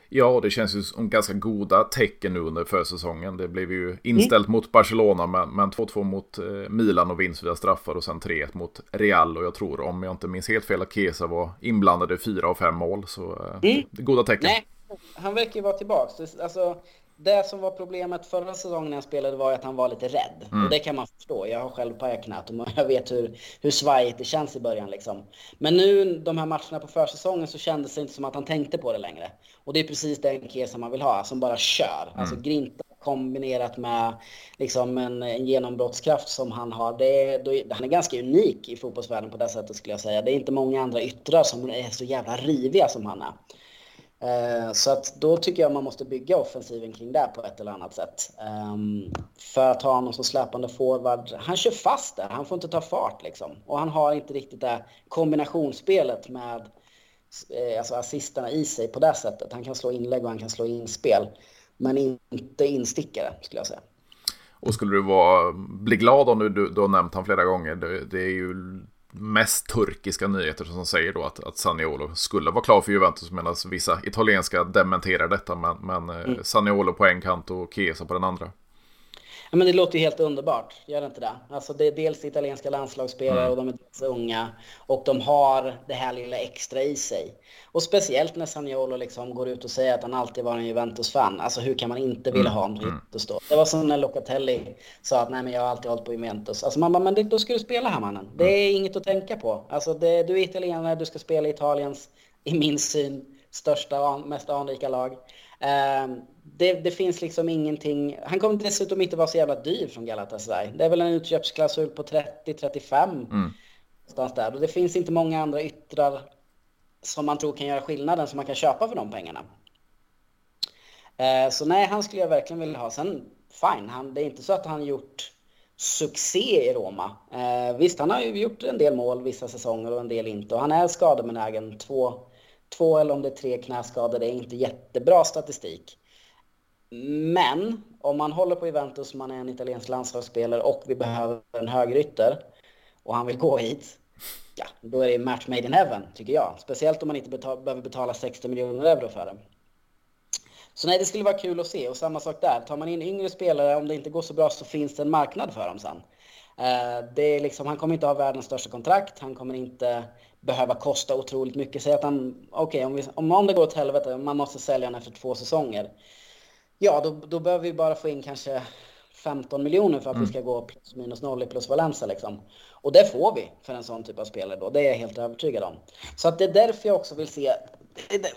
Ja, det känns ju som ganska goda tecken nu under försäsongen. Det blev ju inställt mm. mot Barcelona, men, men 2-2 mot eh, Milan och vinst via straffar och sen 3-1 mot Real. Och jag tror, om jag inte minns helt fel, att Kesa var inblandad i fyra av fem mål. Så eh, mm. goda tecken. Nej, han verkar ju vara tillbaka. Alltså, det som var problemet förra säsongen när han spelade var att han var lite rädd. Mm. Och det kan man förstå. Jag har själv pajaknät och jag vet hur, hur svajigt det känns i början. Liksom. Men nu de här matcherna på försäsongen så kändes det inte som att han tänkte på det längre. Och det är precis den Kesa man vill ha, som bara kör. Mm. Alltså grinta kombinerat med liksom en, en genombrottskraft som han har. Det då, han är ganska unik i fotbollsvärlden på det sättet skulle jag säga. Det är inte många andra yttrar som är så jävla riviga som han är. Eh, så att då tycker jag man måste bygga offensiven kring det på ett eller annat sätt. Ehm, för att ha honom som släpande forward. Han kör fast där, han får inte ta fart liksom. Och han har inte riktigt det kombinationsspelet med eh, alltså assisterna i sig på det sättet. Han kan slå inlägg och han kan slå inspel. Men inte instickare skulle jag säga. Och skulle du vara, bli glad om du, du, du har nämnt han flera gånger. Det, det är ju mest turkiska nyheter som säger då att, att Saniolo skulle vara klar för Juventus medan vissa italienska dementerar detta. Men, men eh, mm. Saniolo på en kant och Chiesa på den andra. Ja, men det låter ju helt underbart, gör det inte det? Alltså det är dels italienska landslagsspelare mm. och de är dels unga. Och de har det här lilla extra i sig. Och speciellt när Saniolo liksom går ut och säger att han alltid var en Juventus-fan. Alltså hur kan man inte vilja ha en mm. Juventus då? Det var som när Locatelli sa att nej men jag har alltid hållit på Juventus. Alltså man bara, men det, då ska du spela här mannen. Det är inget att tänka på. Alltså det, du är italienare, du ska spela i Italiens, i min syn, största, mest anrika lag. Uh, det, det, finns liksom ingenting. Han kommer dessutom inte vara så jävla dyr från Galatasaray. Det är väl en utköpsklausul på 30-35. Mm. där. Och det finns inte många andra yttrar som man tror kan göra skillnaden som man kan köpa för de pengarna. Eh, så nej, han skulle jag verkligen vilja ha. Sen fine, han, det är inte så att han gjort succé i Roma. Eh, visst, han har ju gjort en del mål vissa säsonger och en del inte. Och han är skadebenägen. Två, två eller om det är tre knäskador, det är inte jättebra statistik. Men om man håller på Juventus, man är en italiensk landslagsspelare och vi behöver en högerytter och han vill gå hit. Ja, då är det match made in heaven, tycker jag. Speciellt om man inte betala, behöver betala 60 miljoner euro för det. Så nej, det skulle vara kul att se. Och samma sak där. Tar man in yngre spelare, om det inte går så bra så finns det en marknad för dem sen. Eh, det är liksom, han kommer inte ha världens största kontrakt. Han kommer inte behöva kosta otroligt mycket. Säg att han, okej, okay, om, om, om det går åt helvete, man måste sälja honom efter två säsonger. Ja, då, då behöver vi bara få in kanske 15 miljoner för att mm. vi ska gå plus minus noll i plus valensa liksom. Och det får vi för en sån typ av spelare då. Det är jag helt övertygad om. Så att det är därför jag också vill se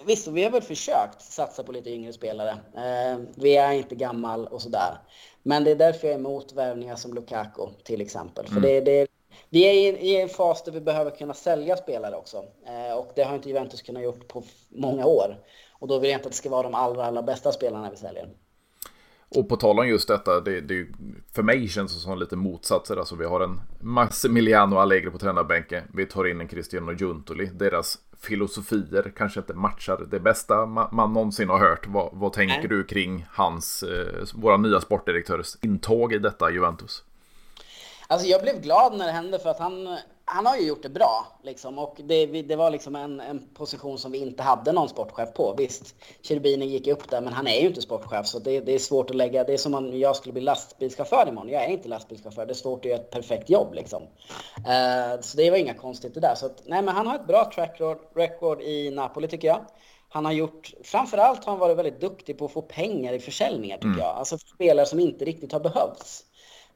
Visst, vi har väl försökt satsa på lite yngre spelare. Eh, vi är inte gammal och sådär. Men det är därför jag är emot värvningar som Lukaku till exempel. För mm. det, det, vi är i, i en fas där vi behöver kunna sälja spelare också. Eh, och det har inte Juventus kunnat gjort på många år. Och då vill jag inte att det ska vara de allra, allra bästa spelarna vi säljer. Och på tal om just detta, det, det, för mig känns det som lite motsatser. Alltså vi har en Massimiliano Allegri på tränarbänken. Vi tar in en Cristiano Giuntoli. Deras filosofier kanske inte matchar det bästa man, någonsin har hört. Vad, vad tänker Nej. du kring hans, eh, våra nya sportdirektörs intåg i detta Juventus? Alltså jag blev glad när det hände för att han, han har ju gjort det bra. Liksom, och det, det var liksom en, en, position som vi inte hade någon sportchef på. Visst, Cherubini gick upp där, men han är ju inte sportchef. Så det, det är svårt att lägga... Det är som om jag skulle bli lastbilschaufför imorgon. Jag är inte lastbilschaufför. Det är svårt att göra ett perfekt jobb liksom. Uh, så det var inga konstigheter där. Så att, nej, men han har ett bra track record i Napoli tycker jag. Han har gjort, framförallt har han varit väldigt duktig på att få pengar i försäljningar tycker mm. jag. Alltså spelare som inte riktigt har behövts.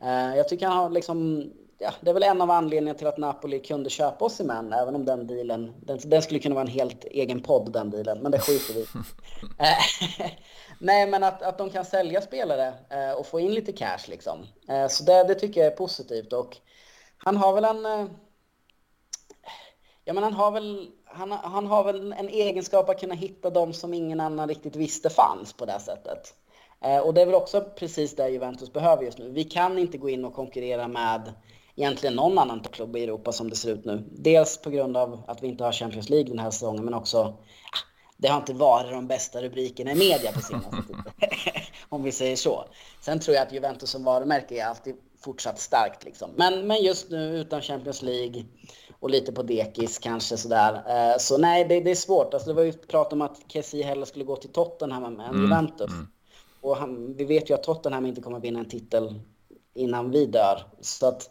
Uh, jag tycker han har liksom ja, det är väl en av anledningarna till att Napoli kunde köpa Osimhen, även om den dealen, den, den, skulle kunna vara en helt egen podd den dealen, men det skiter vi eh, Nej, men att, att de kan sälja spelare eh, och få in lite cash liksom. Eh, så det, det tycker jag är positivt och han har väl en... Ja, men han har väl, han, han har väl en egenskap att kunna hitta dem som ingen annan riktigt visste fanns på det sättet. Och det är väl också precis det Juventus behöver just nu. Vi kan inte gå in och konkurrera med egentligen någon annan klubb i Europa som det ser ut nu. Dels på grund av att vi inte har Champions League den här säsongen, men också ah, det har inte varit de bästa rubrikerna i media på senaste tiden. Om vi säger så. Sen tror jag att Juventus som varumärke är alltid fortsatt starkt. Liksom. Men, men just nu utan Champions League och lite på dekis kanske sådär. Eh, så nej, det, det, är svårt. Alltså, det var ju prat om att Kessie hellre skulle gå till Tottenham än mm. Juventus. Mm. Och han, vi vet ju att Tottenham inte kommer vinna en titel innan vi dör. Så att,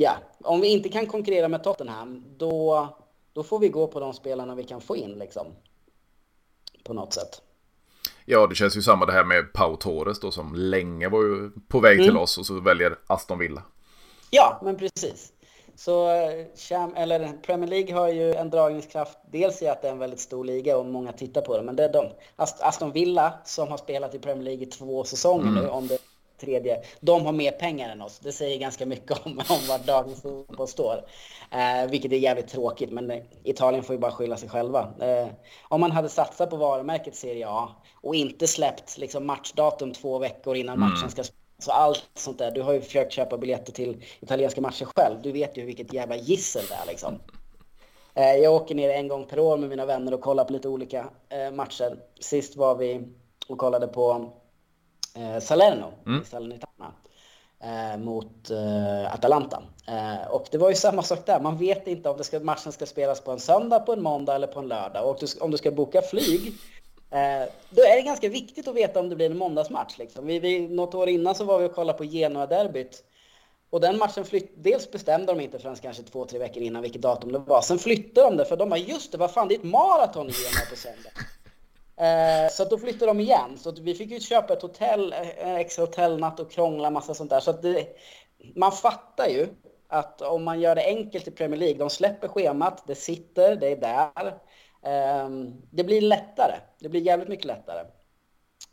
ja, om vi inte kan konkurrera med Tottenham, då, då får vi gå på de spelarna vi kan få in liksom. På något sätt. Ja, det känns ju samma det här med Pau Torres då som länge var ju på väg till mm. oss och så väljer Aston Villa. Ja, men precis. Så eller Premier League har ju en dragningskraft, dels i att det är en väldigt stor liga och många tittar på det, men det är de. Aston Villa som har spelat i Premier League i två säsonger mm. nu, om det tredje, de har mer pengar än oss. Det säger ganska mycket om, om var dagens fotboll står. Eh, vilket är jävligt tråkigt, men eh, Italien får ju bara skylla sig själva. Eh, om man hade satsat på varumärket Serie A och inte släppt liksom, matchdatum två veckor innan mm. matchen ska spelas så allt sånt där. Du har ju försökt köpa biljetter till italienska matcher själv. Du vet ju vilket jävla gissel det är liksom. Eh, jag åker ner en gång per år med mina vänner och kollar på lite olika eh, matcher. Sist var vi och kollade på Salerno mm. i Salernitana mot Atalanta. och det var ju samma sak där. Man vet inte om ska, matchen ska spelas på en söndag, på en måndag eller på en lördag. Och om du ska boka flyg Eh, då är det ganska viktigt att veta om det blir en måndagsmatch. Liksom. Vi, vi, något år innan så var vi och kollade på Genoa-derbyt. Och den matchen flytt, dels bestämde de inte förrän kanske två, tre veckor innan vilket datum det var. Sen flyttade de det för de bara just det, vad fan det är ett maraton i Genoa på söndag. Eh, så då flyttade de igen. Så vi fick ju köpa ett hotell, en extra hotellnatt och krångla massa sånt där. Så det, man fattar ju att om man gör det enkelt i Premier League, de släpper schemat, det sitter, det är där. Ehm, det blir lättare. Det blir jävligt mycket lättare.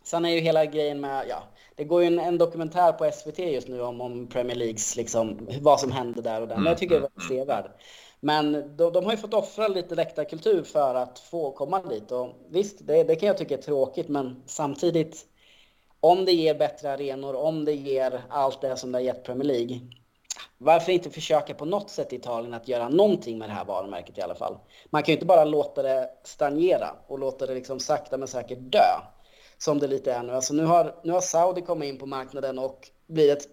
Sen är ju hela grejen med, ja, det går ju en, en dokumentär på SVT just nu om, om Premier Leagues, liksom, vad som hände där och där. Men jag tycker det var sevärd. Men de, de, har ju fått offra lite läktarkultur för att få komma dit. Och visst, det, det kan jag tycka är tråkigt, men samtidigt, om det ger bättre arenor, om det ger allt det som det har gett Premier League, varför inte försöka på något sätt i Italien att göra någonting med det här varumärket i alla fall? Man kan ju inte bara låta det stagnera och låta det liksom sakta men säkert dö. Som det lite är nu. Alltså nu har, nu har Saudi kommit in på marknaden och blir ett,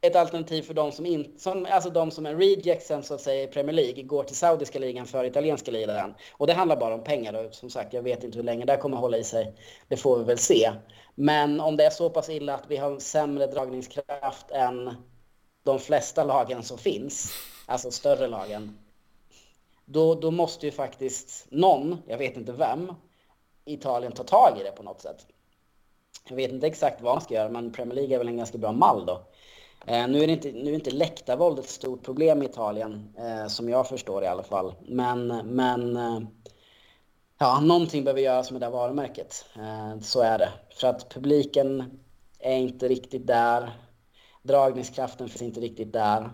ett alternativ för de som, in, som, alltså de som är rejectsen så att säga i Premier League går till saudiska ligan för italienska ligan. Och det handlar bara om pengar och som sagt jag vet inte hur länge det kommer hålla i sig. Det får vi väl se. Men om det är så pass illa att vi har sämre dragningskraft än de flesta lagen som finns, alltså större lagen, då, då måste ju faktiskt någon, jag vet inte vem, Italien ta tag i det på något sätt. Jag vet inte exakt vad man ska göra, men Premier League är väl en ganska bra mall då. Eh, nu är inte, nu är inte läktarvåld ett stort problem i Italien, eh, som jag förstår i alla fall. Men, men eh, ja, någonting behöver göras med det varumärket. Eh, så är det. För att publiken är inte riktigt där dragningskraften finns inte riktigt där.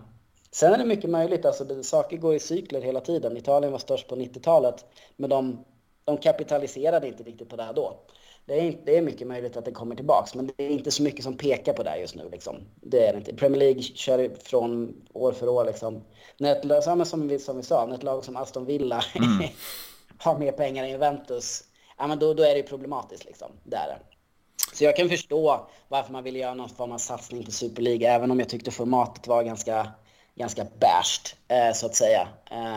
Sen är det mycket möjligt, alltså det, saker går i cykler hela tiden. Italien var störst på 90-talet, men de, de kapitaliserade inte riktigt på det här då. Det är, det är mycket möjligt att det kommer tillbaks, men det är inte så mycket som pekar på det just nu. Liksom. Det är det inte. Premier League kör från år för år. Liksom. Ett, som, vi, som vi sa, ett lag som Aston Villa mm. har mer pengar än Juventus, ja, men då, då är det problematiskt. Liksom. Det. Så jag kan förstå varför man ville göra någon form av satsning på Superliga, även om jag tyckte formatet var ganska, ganska bärst, eh, så att säga.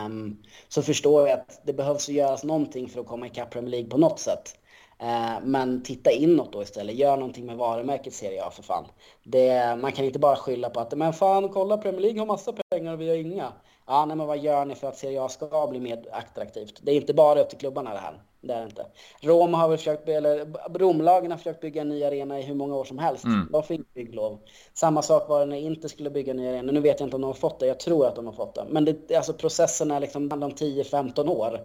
Um, så förstår jag att det behövs göras någonting för att komma ikapp Premier League på något sätt. Uh, men titta inåt då istället. Gör någonting med varumärket Serie A för fan. Det, man kan inte bara skylla på att men fan kolla Premier League har massa pengar och vi har inga. Ja, nej, men vad gör ni för att Serie A ska bli mer attraktivt? Det är inte bara upp till klubbarna det här. Det är det inte. Rom har väl försökt, eller Romlagen har försökt bygga en ny arena i hur många år som helst. Mm. De fick bygglov. Samma sak var det när Inter skulle bygga en ny arena. Nu vet jag inte om de har fått det. Jag tror att de har fått det. Men det, alltså processen är liksom om 10-15 år.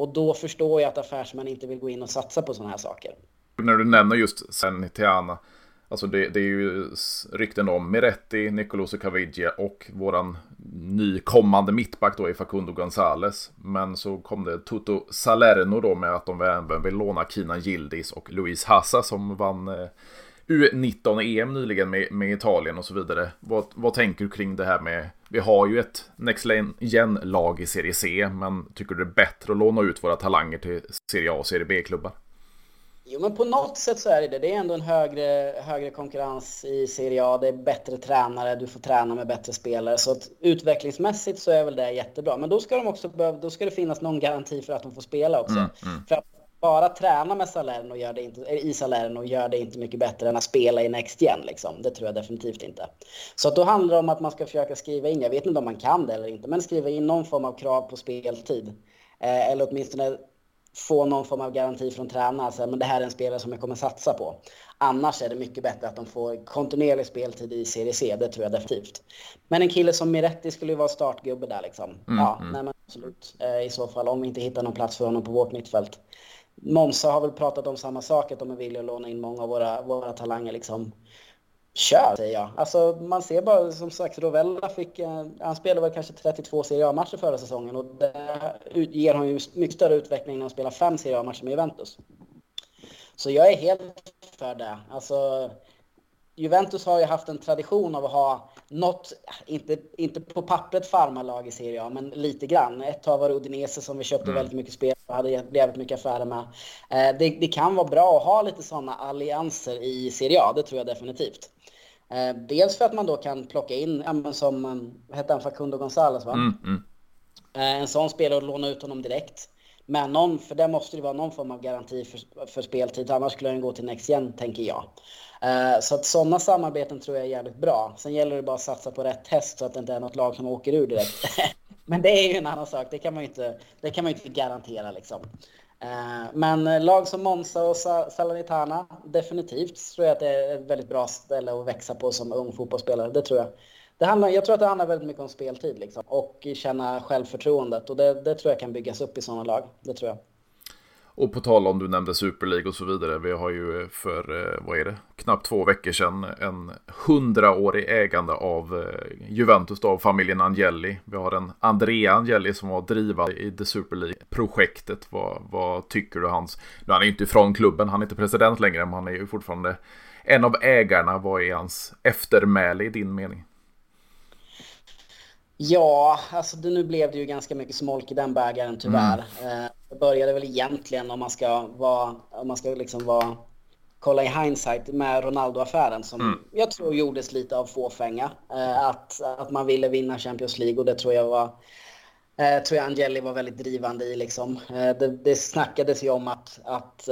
Och då förstår jag att affärsmän inte vill gå in och satsa på sådana här saker. När du nämner just Zenitiana, Alltså det, det, är ju rykten om Miretti, Nicoloso Caviglia och våran nykommande mittback då i Facundo Gonzales. Men så kom det Toto Salerno då med att de även vill låna Kina Gildis och Luis Hassa som vann eh, U19-EM nyligen med, med, Italien och så vidare. Vad, vad tänker du kring det här med, vi har ju ett Next Gen-lag i Serie C, men tycker du det är bättre att låna ut våra talanger till Serie A och Serie B-klubbar? Jo, men på något sätt så är det det. Det är ändå en högre, högre konkurrens i Serie A. Det är bättre tränare, du får träna med bättre spelare. Så att utvecklingsmässigt så är väl det jättebra. Men då ska, de också, då ska det finnas någon garanti för att de får spela också. Mm, mm. För att bara träna med Salerno gör det inte, i Salerno gör det inte mycket bättre än att spela i Next Gen. Liksom. Det tror jag definitivt inte. Så då handlar det om att man ska försöka skriva in, jag vet inte om man kan det eller inte, men skriva in någon form av krav på speltid. Eh, eller åtminstone få någon form av garanti från tränaren. Alltså, men det här är en spelare som jag kommer satsa på. Annars är det mycket bättre att de får kontinuerlig speltid i Serie C. Det tror jag definitivt. Men en kille som Miretti skulle ju vara startgubbe där liksom. Mm, ja, mm. Nej, men absolut. Eh, I så fall om vi inte hittar någon plats för honom på vårt mittfält. Monza har väl pratat om samma sak, att de är villiga att låna in många av våra, våra talanger liksom. Kör, säger jag. Alltså, man ser bara, som sagt, Rovella fick, eh, han spelade väl kanske 32 Serie A-matcher förra säsongen och det ger honom ju mycket större utveckling när han spelar fem Serie A-matcher med Juventus. Så jag är helt för det. Alltså, Juventus har ju haft en tradition av att ha något, inte, inte på pappret farmarlag i Serie A, men lite grann. Ett tag var det Udinese som vi köpte mm. väldigt mycket spel och hade jävligt mycket affärer med. Eh, det, det, kan vara bra att ha lite sådana allianser i Serie A, det tror jag definitivt. Eh, dels för att man då kan plocka in, ja, som, eh, hette han, Facundo Gonzales va? Mm, mm. En sån spelare och låna ut honom direkt. Men någon, för det måste det vara någon form av garanti för, för speltid, annars skulle den gå till Next Gen, tänker jag. Uh, så att sådana samarbeten tror jag är jävligt bra. Sen gäller det bara att satsa på rätt test så att det inte är något lag som åker ur direkt. Men det är ju en annan sak, det kan man ju inte, det kan man inte garantera liksom. Uh, men eh, lag som Monza och Salernitana, definitivt tror jag att det är ett väldigt bra ställe att växa på som ung fotbollsspelare. Det tror jag. Det handlar, jag tror att det handlar väldigt mycket om speltid liksom, och känna självförtroendet. Och det, det tror jag kan byggas upp i sådana lag. Det tror jag. Och på tal om du nämnde Super League och så vidare. Vi har ju för, eh, vad är det, knappt två veckor sedan en hundraårig ägande av eh, Juventus av familjen Angeli. Vi har en Andrea Angeli som var drivande i The Super League-projektet. Vad, vad tycker du hans... Nu han är ju inte ifrån klubben, han är inte president längre, men han är ju fortfarande en av ägarna. Vad är hans eftermäle i din mening? Ja, alltså det, nu blev det ju ganska mycket smolk i den bägaren tyvärr. Mm. Eh, det började väl egentligen om man ska vara, om man ska liksom vara, kolla i hindsight med Ronaldo-affären som mm. jag tror gjordes lite av fåfänga. Eh, att, att man ville vinna Champions League och det tror jag var Eh, tror jag Angeli var väldigt drivande i. Liksom. Det, det snackades ju om att, att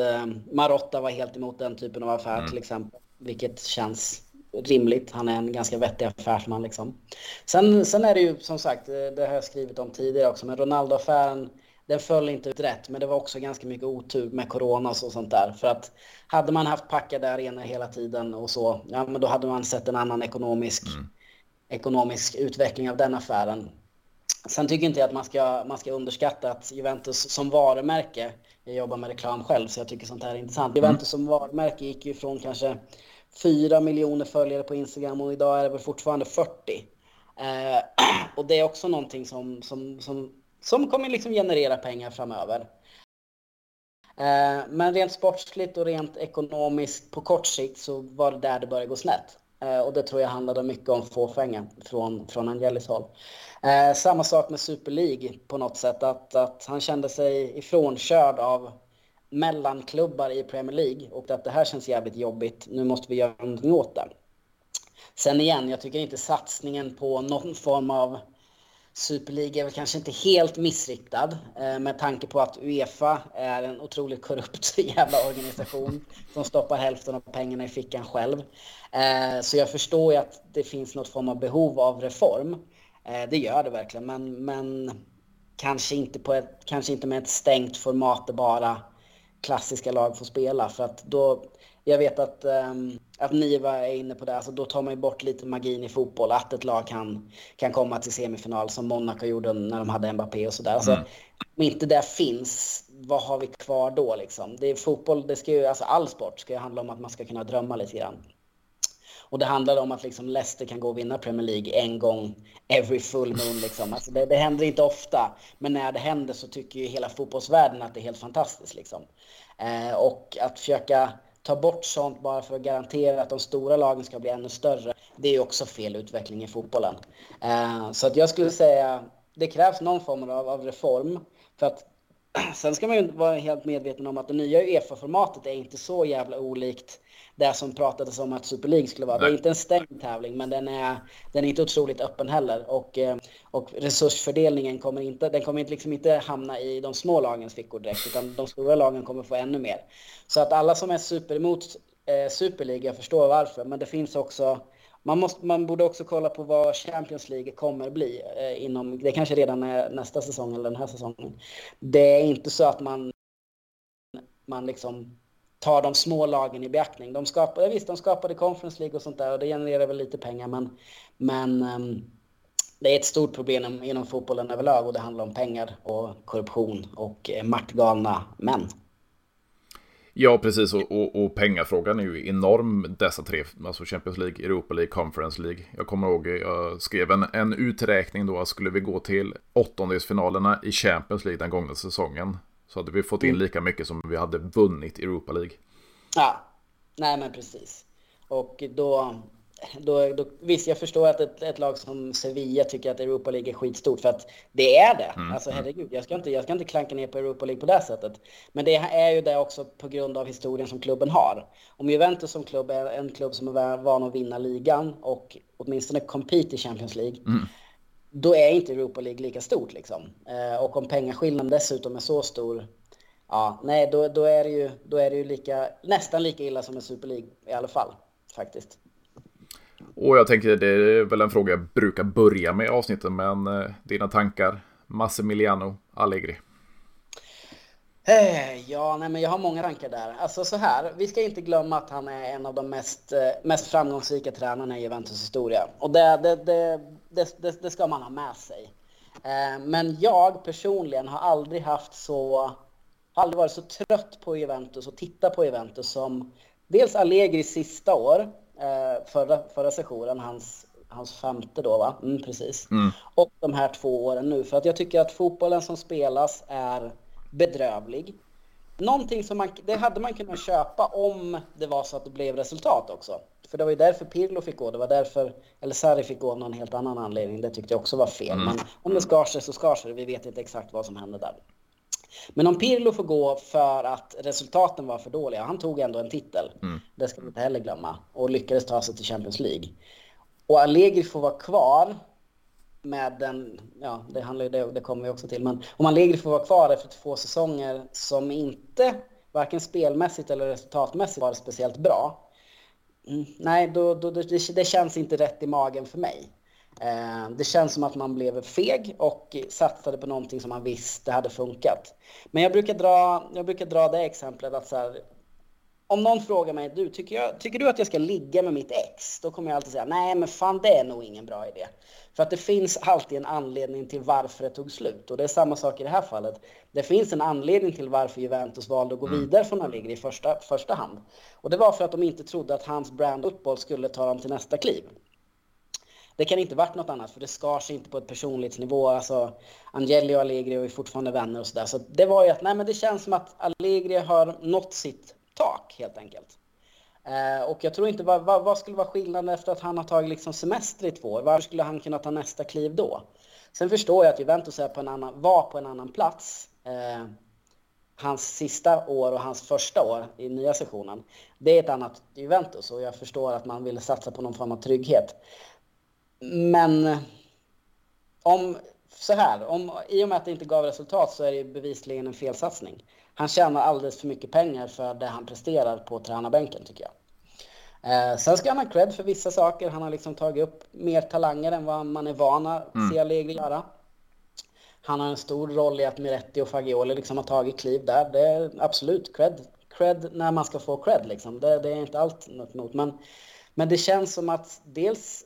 Marotta var helt emot den typen av affär mm. till exempel. Vilket känns rimligt. Han är en ganska vettig affärsman. Liksom. Sen, sen är det ju som sagt, eh, det har jag skrivit om tidigare också, men Ronaldo-affären den föll inte ut rätt, men det var också ganska mycket otur med corona och sånt där. För att hade man haft packade arenor hela tiden och så, ja men då hade man sett en annan ekonomisk, mm. ekonomisk utveckling av den affären. Sen tycker inte jag att man ska, man ska underskatta att Juventus som varumärke, jag jobbar med reklam själv så jag tycker sånt här är intressant. Mm. Juventus som varumärke gick ju från kanske 4 miljoner följare på Instagram och idag är det väl fortfarande 40. Eh, och det är också någonting som, som, som, som kommer liksom generera pengar framöver. Eh, men rent sportsligt och rent ekonomiskt på kort sikt så var det där det började gå snett. Eh, och det tror jag handlade mycket om fåfänga från, från Angelis håll. Eh, samma sak med Super League på något sätt, att, att han kände sig ifrånkörd av mellanklubbar i Premier League och att det här känns jävligt jobbigt. Nu måste vi göra någonting åt det. Sen igen, jag tycker inte satsningen på någon form av Super League är väl kanske inte helt missriktad eh, med tanke på att Uefa är en otroligt korrupt jävla organisation som stoppar hälften av pengarna i fickan själv. Eh, så jag förstår ju att det finns något form av behov av reform. Eh, det gör det verkligen, men, men kanske, inte på ett, kanske inte med ett stängt format där bara klassiska lag får spela. För att då, jag vet att, um, att Niva är inne på det, alltså då tar man ju bort lite magin i fotboll. Att ett lag kan, kan komma till semifinal som Monaco gjorde när de hade Mbappé och sådär. Alltså, mm. om inte det finns, vad har vi kvar då liksom? Det är fotboll, det ska ju, alltså all sport ska ju handla om att man ska kunna drömma lite grann. Och det handlar om att liksom Leicester kan gå och vinna Premier League en gång every full moon. Liksom. Alltså det, det händer inte ofta, men när det händer så tycker ju hela fotbollsvärlden att det är helt fantastiskt. Liksom. Eh, och att försöka ta bort sånt bara för att garantera att de stora lagen ska bli ännu större, det är ju också fel utveckling i fotbollen. Eh, så att jag skulle säga, det krävs någon form av, av reform för att sen ska man ju vara helt medveten om att det nya Uefa-formatet är inte så jävla olikt det som pratades om att Super League skulle vara. Nej. Det är inte en stängd tävling, men den är, den är inte otroligt öppen heller. Och, eh, och resursfördelningen kommer inte, den kommer liksom inte hamna i de små lagens fickor direkt, utan de stora lagen kommer få ännu mer. Så att alla som är super emot eh, Superliga förstår varför, men det finns också man, måste, man borde också kolla på vad Champions League kommer bli eh, inom, det kanske redan är nästa säsong eller den här säsongen. Det är inte så att man, man liksom tar de små lagen i beaktning. De skapade, visst, de skapade Conference League och sånt där och det genererar väl lite pengar men, men um, det är ett stort problem inom fotbollen överlag och det handlar om pengar och korruption och eh, maktgalna män. Ja, precis. Och, och, och, pengafrågan är ju enorm dessa tre. Alltså Champions League, Europa League, Conference League. Jag kommer ihåg, jag skrev en, en uträkning då. Skulle vi gå till åttondelsfinalerna i Champions League den gångna säsongen. Så hade vi fått in mm. lika mycket som vi hade vunnit Europa League. Ja, nej men precis. Och då, då, då, visst, jag förstår att ett, ett, lag som Sevilla tycker att Europa League är skitstort för att det är det. Mm. Alltså mm. herregud, jag ska, inte, jag ska inte klanka ner på Europa League på det sättet. Men det är ju det också på grund av historien som klubben har. Om Juventus som klubb är en klubb som är van att vinna ligan och åtminstone compete i Champions League. Mm. Då är inte Europa League lika stort liksom. Eh, och om pengaskillnaden dessutom är så stor Ja, nej, då, då, är det ju, då är det ju lika, nästan lika illa som en Super League i alla fall, faktiskt. Och jag tänker, det är väl en fråga jag brukar börja med i avsnitten, men eh, dina tankar, Massimiliano Allegri? Eh, ja, nej, men jag har många tankar där. Alltså så här, vi ska inte glömma att han är en av de mest, eh, mest framgångsrika tränarna i Juventus historia. Och det, det, det, det, det ska man ha med sig. Eh, men jag personligen har aldrig haft så, aldrig varit så trött på Juventus och titta på Juventus som dels Allegri sista år, eh, förra, förra sessionen, hans, hans femte då va? Mm, precis. Mm. Och de här två åren nu. För att jag tycker att fotbollen som spelas är bedrövlig. Någonting som man, det hade man kunnat köpa om det var så att det blev resultat också. För det var ju därför Pirlo fick gå, det var därför, eller Sarri fick gå av någon helt annan anledning. Det tyckte jag också var fel. Mm. Men om det skar sig så skar sig Vi vet inte exakt vad som hände där. Men om Pirlo får gå för att resultaten var för dåliga, han tog ändå en titel, mm. det ska vi inte heller glömma, och lyckades ta sig till Champions League. Och Allegri får vara kvar med den, ja det, handlar, det, det kommer vi också till, men om Allegri får vara kvar efter två säsonger som inte, varken spelmässigt eller resultatmässigt var speciellt bra, mm, nej, då, då, det, det känns inte rätt i magen för mig. Eh, det känns som att man blev feg och satsade på någonting som man visste hade funkat. Men jag brukar dra, jag brukar dra det exemplet att så här, om någon frågar mig, du, tycker, jag, tycker du att jag ska ligga med mitt ex? Då kommer jag alltid säga, nej men fan det är nog ingen bra idé. För att det finns alltid en anledning till varför det tog slut. Och det är samma sak i det här fallet. Det finns en anledning till varför Juventus valde att gå mm. vidare från Allegri i första, första hand. Och det var för att de inte trodde att hans brand fotboll skulle ta dem till nästa kliv. Det kan inte varit något annat för det skar sig inte på ett personlighetsnivå. Alltså, Angeli och Allegri är fortfarande vänner och sådär. Så det var ju att nej, men det känns som att Allegri har nått sitt tak helt enkelt. Eh, och jag tror inte, vad, vad, vad, skulle vara skillnaden efter att han har tagit liksom semester i två år? Varför skulle han kunna ta nästa kliv då? Sen förstår jag att Juventus är på en annan, var på en annan plats. Eh, hans sista år och hans första år i nya sessionen. Det är ett annat Juventus och jag förstår att man ville satsa på någon form av trygghet. Men om, så här, om, i och med att det inte gav resultat så är det bevisligen en felsatsning. Han tjänar alldeles för mycket pengar för det han presterar på tränarbänken tycker jag. Eh, sen ska han ha cred för vissa saker. Han har liksom tagit upp mer talanger än vad man är van att mm. se Allegri göra. Han har en stor roll i att Miretti och Fagioli liksom har tagit kliv där. Det är absolut cred. Cred när man ska få cred liksom. Det, det är inte allt något emot. Men, men det känns som att dels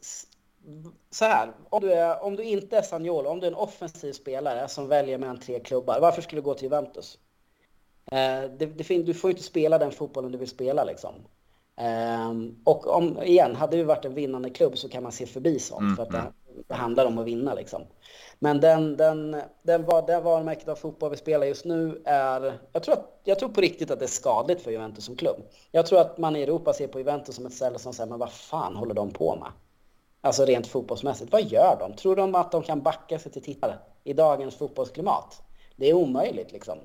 så här, om du, är, om du inte är Sagnolo, om du är en offensiv spelare som väljer mellan tre klubbar, varför skulle du gå till Juventus? Eh, det, det, du får inte spela den fotbollen du vill spela liksom. Eh, och om, igen, hade det varit en vinnande klubb så kan man se förbi sånt mm, för att det, mm. det, handlar om att vinna liksom. Men den, den, den var, det varumärket av fotboll vi spelar just nu är, jag tror, att, jag tror på riktigt att det är skadligt för Juventus som klubb. Jag tror att man i Europa ser på Juventus som ett ställe som säger, men vad fan håller de på med? Alltså rent fotbollsmässigt. Vad gör de? Tror de att de kan backa sig till tittare i dagens fotbollsklimat? Det är omöjligt liksom.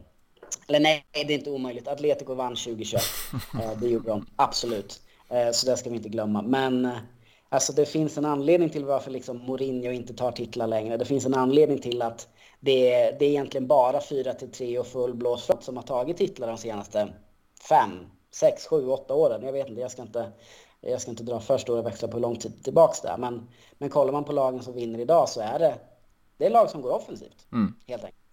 Eller nej, det är inte omöjligt. Atletico vann 2021. Eh, det gjorde de, absolut. Eh, så det ska vi inte glömma. Men eh, alltså, det finns en anledning till varför liksom Mourinho inte tar titlar längre. Det finns en anledning till att det är, det är egentligen bara 4-3 och full blåsfront som har tagit titlar de senaste 5, 6, 7, 8 åren. Jag vet inte, jag ska inte, jag ska inte dra för stora växlar på hur lång tid tillbaks där. Men, men kollar man på lagen som vinner idag så är det, det är lag som går offensivt. Mm. Helt enkelt.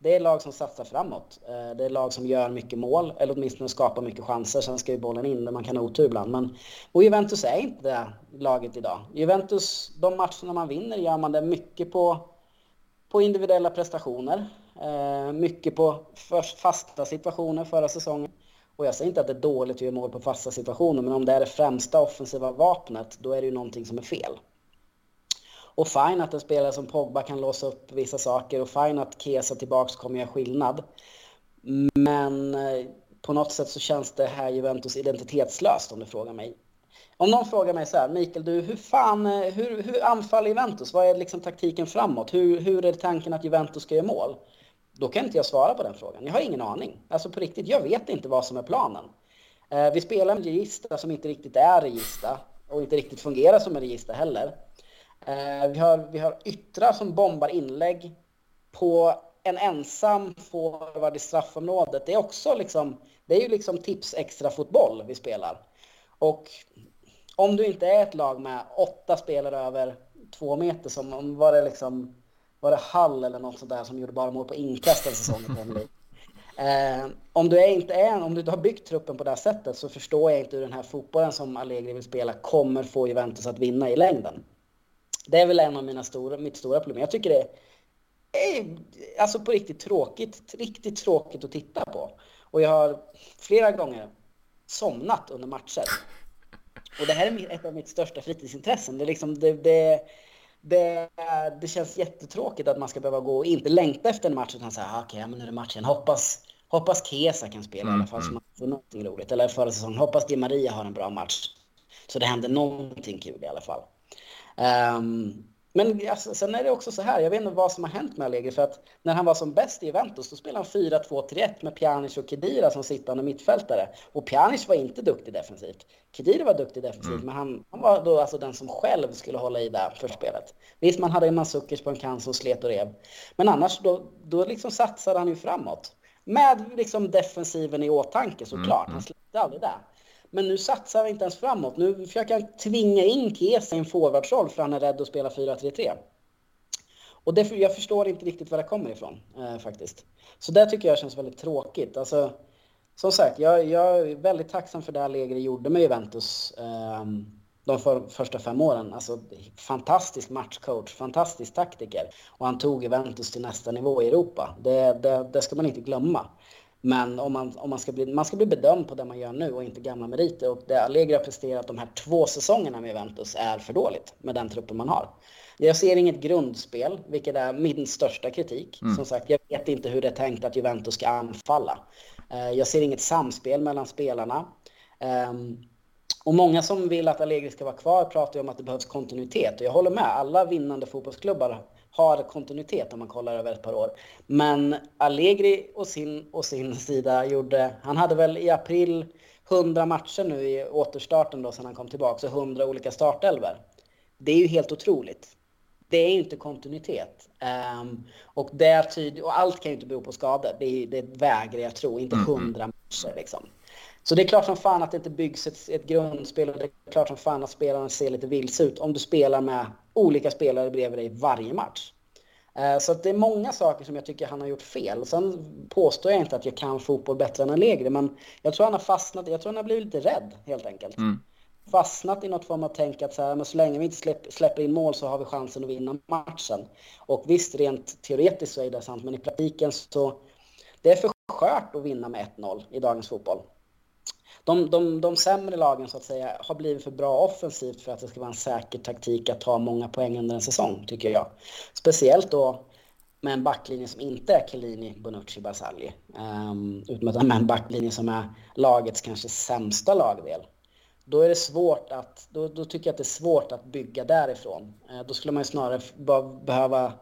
Det är lag som satsar framåt. Eh, det är lag som gör mycket mål, eller åtminstone skapar mycket chanser. Sen ska ju bollen in där man kan ha otur ibland. Men, och Juventus är inte det laget idag. Juventus, de matcherna man vinner gör man det mycket på, på individuella prestationer. Eh, mycket på fasta situationer förra säsongen. Och jag säger inte att det är dåligt att göra mål på fasta situationer, men om det är det främsta offensiva vapnet, då är det ju någonting som är fel. Och fine att en spelare som Pogba kan låsa upp vissa saker och fine att Kesa tillbaks kommer göra skillnad. Men eh, på något sätt så känns det här Juventus identitetslöst om du frågar mig. Om någon frågar mig så här, Mikael, du, hur fan, eh, hur, hur anfaller Juventus? Vad är liksom taktiken framåt? Hur, hur är tanken att Juventus ska göra mål? Då kan inte jag svara på den frågan. Jag har ingen aning. Alltså på riktigt, jag vet inte vad som är planen. Eh, vi spelar med register som inte riktigt är register och inte riktigt fungerar som en register heller. Eh, vi, har, vi har yttrar som bombar inlägg på en ensam forward i straffområdet. Det är också liksom, det är ju liksom tips extra fotboll vi spelar. Och om du inte är ett lag med åtta spelare över två meter som var det liksom var det Hall eller något sånt där som gjorde bara mål på inkast en säsong eh, om, du är inte är, om du inte har byggt truppen på det här sättet så förstår jag inte hur den här fotbollen som Allegri vill spela kommer få Juventus att vinna i längden. Det är väl en av mina stora, mitt stora problem. Jag tycker det är alltså på riktigt tråkigt, riktigt tråkigt att titta på. Och jag har flera gånger somnat under matcher. Och det här är ett av mitt största fritidsintressen. Det, liksom, det, det, det, det känns jättetråkigt att man ska behöva gå och inte längta efter en match utan säga ah, okej, okay, men nu är det matchen. Hoppas, hoppas Kesa kan spela mm, i alla fall så mm. man får någonting roligt. Eller förra säsongen, hoppas Di Maria har en bra match. Så det händer någonting kul i alla fall. Um, men alltså, sen är det också så här, jag vet inte vad som har hänt med Allegri för att när han var som bäst i Juventus då spelade han 4-2-3-1 med Pjanic och Kedira som sittande mittfältare. Och Pjanic var inte duktig defensivt. Kedira var duktig defensivt mm. men han, han, var då alltså den som själv skulle hålla i där för spelet. Visst, man hade en Mandzukic på en kant som slet och rev. Men annars då, då liksom satsade han ju framåt. Med liksom defensiven i åtanke såklart. Mm. Han släppte aldrig där. Men nu satsar han inte ens framåt. Nu försöker han tvinga in Kesa i en forwardsroll för han är rädd att spela 4-3-3. Och det, jag förstår inte riktigt var det kommer ifrån eh, faktiskt. Så det tycker jag känns väldigt tråkigt. Alltså, som sagt, jag, jag är väldigt tacksam för det Allegri gjorde med Juventus eh, de för, första fem åren. Alltså, fantastisk matchcoach, fantastisk taktiker. Och han tog Juventus till nästa nivå i Europa. Det, det, det ska man inte glömma. Men om man, om man, ska bli, man ska bli bedömd på det man gör nu och inte gamla meriter. Och det Allegri har presterat de här två säsongerna med Juventus är för dåligt med den truppen man har. Jag ser inget grundspel, vilket är min största kritik. Mm. Som sagt, jag vet inte hur det är tänkt att Juventus ska anfalla. Eh, jag ser inget samspel mellan spelarna. Ehm, och många som vill att Allegri ska vara kvar pratar ju om att det behövs kontinuitet. Och jag håller med, alla vinnande fotbollsklubbar har kontinuitet om man kollar över ett par år. Men Allegri och sin, och sin sida gjorde, han hade väl i april 100 matcher nu i återstarten då sen han kom tillbaka, så 100 olika startelver. Det är ju helt otroligt. Det är ju inte kontinuitet. Um, och, det tyd- och allt kan ju inte bero på skador. Det, det vägrar jag tro, inte 100 mm, mm. matcher liksom. Så det är klart som fan att det inte byggs ett, ett grundspel och det är klart som fan att spelarna ser lite vilse ut om du spelar med olika spelare bredvid dig varje match. Eh, så det är många saker som jag tycker han har gjort fel. Sen påstår jag inte att jag kan fotboll bättre än Allegri, men jag tror han har fastnat, jag tror han har blivit lite rädd helt enkelt. Mm. Fastnat i något form av tänk att så, här, men så länge vi inte släpper, släpper in mål så har vi chansen att vinna matchen. Och visst, rent teoretiskt så är det sant, men i praktiken så det är för skört att vinna med 1-0 i dagens fotboll de, de, de sämre lagen så att säga har blivit för bra offensivt för att det ska vara en säker taktik att ta många poäng under en säsong, tycker jag. Speciellt då med en backlinje som inte är Chiellini, Bonucci, Basalli. Um, ehm, utan med en backlinje som är lagets kanske sämsta lagdel. Då är det svårt att, då, då tycker jag att det är svårt att bygga därifrån. Uh, då skulle man ju snarare behöva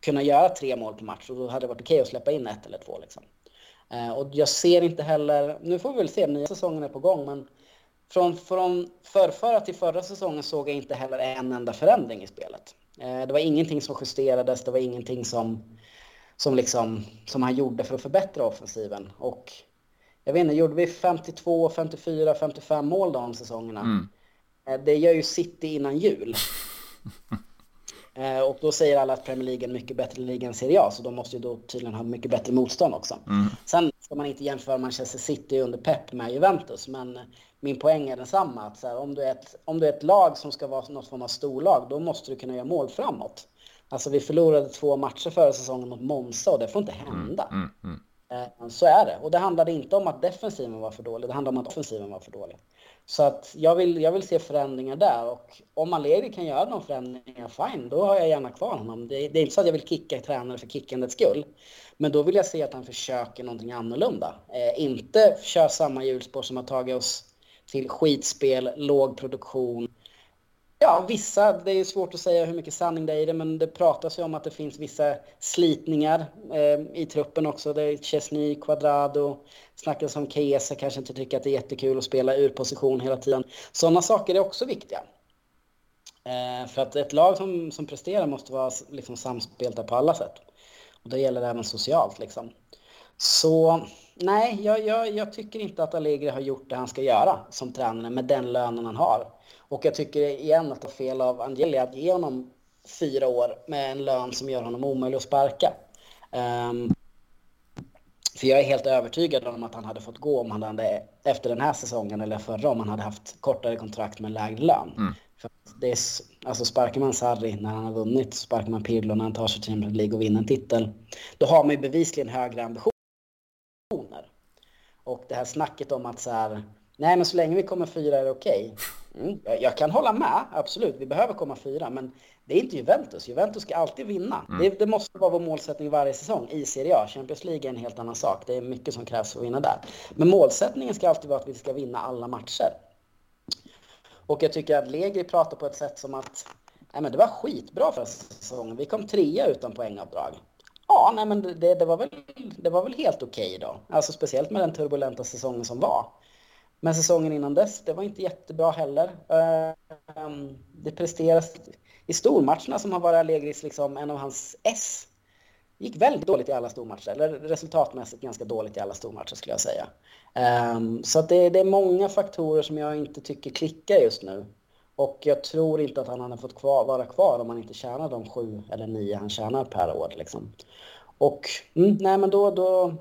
kunna göra tre mål på match och då hade det varit okej okay att släppa in ett eller två. Liksom. Eh, och jag ser inte heller, nu får vi väl se, nya säsongen är på gång, men från, från förrförra till förra säsongen såg jag inte heller en enda förändring i spelet. Eh, det var ingenting som justerades, det var ingenting som, som, liksom, som han gjorde för att förbättra offensiven. Och jag vet inte, gjorde vi 52, 54, 55 mål de säsongerna? Mm. Eh, det gör ju City innan jul. Eh, och då säger alla att Premier League är en mycket bättre liga än Serie A, så de måste ju då tydligen ha mycket bättre motstånd också. Mm. Sen ska man inte jämföra Manchester City under Pep med Juventus, men min poäng är densamma. Att här, om, du är ett, om du är ett lag som ska vara något form av storlag, då måste du kunna göra mål framåt. Alltså vi förlorade två matcher förra säsongen mot Monza och det får inte hända. Mm, mm, mm. Så är det. Och det handlade inte om att defensiven var för dålig, det handlade om att offensiven var för dålig. Så att jag vill, jag vill se förändringar där och om Allegri kan göra de förändringar, fine, då har jag gärna kvar honom. Det, det är inte så att jag vill kicka tränare för kickandets skull. Men då vill jag se att han försöker någonting annorlunda. Eh, inte kör samma hjulspår som har tagit oss till skitspel, låg produktion. Ja, vissa, det är svårt att säga hur mycket sanning det är i det, men det pratas ju om att det finns vissa slitningar eh, i truppen också. Det är Chesney, Quadrado, snackas om Kesa kanske inte tycker att det är jättekul att spela ur position hela tiden. Sådana saker är också viktiga. Eh, för att ett lag som, som presterar måste vara liksom samspelta på alla sätt. Och det gäller även socialt liksom. Så nej, jag, jag, jag, tycker inte att Allegri har gjort det han ska göra som tränare med den lönen han har. Och jag tycker igen att det är fel av Angeli att ge honom fyra år med en lön som gör honom omöjlig att sparka. Um, för jag är helt övertygad om att han hade fått gå om han hade, efter den här säsongen eller förra, om han hade haft kortare kontrakt med lägre lön. Mm. För det är, alltså sparkar man Sarri när han har vunnit, sparkar man Pirlo när han tar sig till Champions League och vinner en titel, då har man ju bevisligen högre ambitioner. Och det här snacket om att så här, nej men så länge vi kommer fyra är det okej. Okay. Mm, jag kan hålla med, absolut. Vi behöver komma fyra, men det är inte Juventus. Juventus ska alltid vinna. Mm. Det, det, måste vara vår målsättning varje säsong i Serie A. Champions League är en helt annan sak. Det är mycket som krävs för att vinna där. Men målsättningen ska alltid vara att vi ska vinna alla matcher. Och jag tycker att Legri pratar på ett sätt som att nej men det var skitbra för säsongen. Vi kom trea utan poängavdrag. Ja, nej men det, det var, väl, det var väl helt okej okay då. Alltså speciellt med den turbulenta säsongen som var. Men säsongen innan dess, det var inte jättebra heller. Eh, ehm, det presteras i stormatcherna som har varit Allegris liksom en av hans S. gick väldigt dåligt i alla stormatcher, eller resultatmässigt ganska dåligt i alla stormatcher skulle jag säga. Ehm, så att det, det är många faktorer som jag inte tycker klickar just nu. Och jag tror inte att han hade fått kvar, vara kvar om han inte tjänar de sju eller nio han tjänar per år. Liksom. Och mm, nej, men då, då,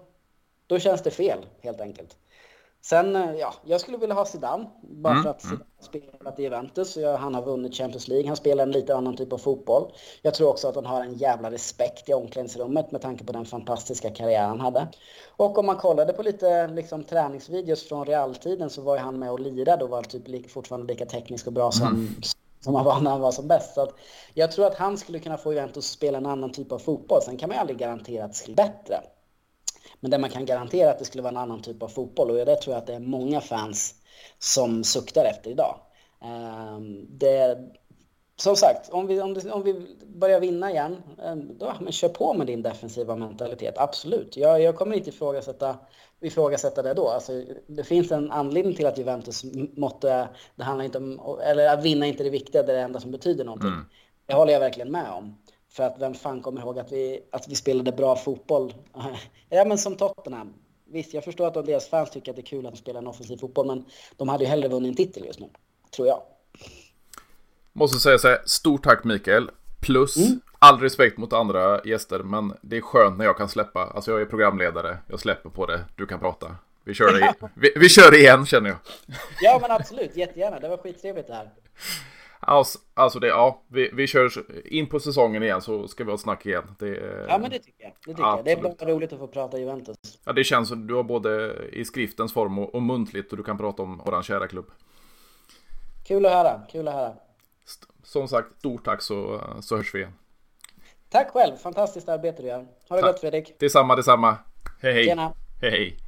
då känns det fel helt enkelt. Sen, eh, ja, jag skulle vilja ha Zidane. Bara mm. för att mm. Zidane spelat i Juventus. Han har vunnit Champions League. Han spelar en lite annan typ av fotboll. Jag tror också att han har en jävla respekt i omklädningsrummet med tanke på den fantastiska karriär han hade. Och om man kollade på lite liksom, träningsvideos från realtiden så var ju han med och lirade och var typ fortfarande lika teknisk och bra som, mm. som han var när han var som bäst. Så jag tror att han skulle kunna få Juventus att spela en annan typ av fotboll. Sen kan man ju aldrig garantera att det skulle bli bättre. Men där man kan garantera att det skulle vara en annan typ av fotboll och det tror jag att det är många fans som suktar efter idag. Ehm, det, som sagt, om vi, om, om vi börjar vinna igen, ehm, då men kör på med din defensiva mentalitet. Absolut. Jag, jag kommer inte ifrågasätta, ifrågasätta det då. Alltså, det finns en anledning till att Juventus måtte, det handlar inte om, eller att vinna inte är det viktiga, det är det enda som betyder någonting. Mm. Det håller jag verkligen med om. För att vem fan kommer ihåg att vi, att vi spelade bra fotboll? ja, men som Tottenham. Visst, jag förstår att deras fans tycker att det är kul att de spelar en offensiv fotboll, men de hade ju hellre vunnit en titel just nu, tror jag. Måste säga så här, stort tack Mikael. Plus, mm. all respekt mot andra gäster, men det är skönt när jag kan släppa. Alltså jag är programledare, jag släpper på det, du kan prata. Vi kör, det, vi, vi kör igen känner jag. ja men absolut, jättegärna. Det var skittrevligt det här. Alltså, alltså det, ja, vi, vi kör in på säsongen igen så ska vi ha ett snack igen. Det, ja men det tycker jag. Det, tycker jag. det är bara roligt att få prata Juventus. Ja det känns som du har både i skriftens form och, och muntligt och du kan prata om våran kära klubb. Kul att höra, kul att höra. Som sagt, stort tack så, så hörs vi igen. Tack själv, fantastiskt arbete du gör. Ha det tack. gott Fredrik. Detsamma, detsamma. Hej hej. Tjena. Hej hej.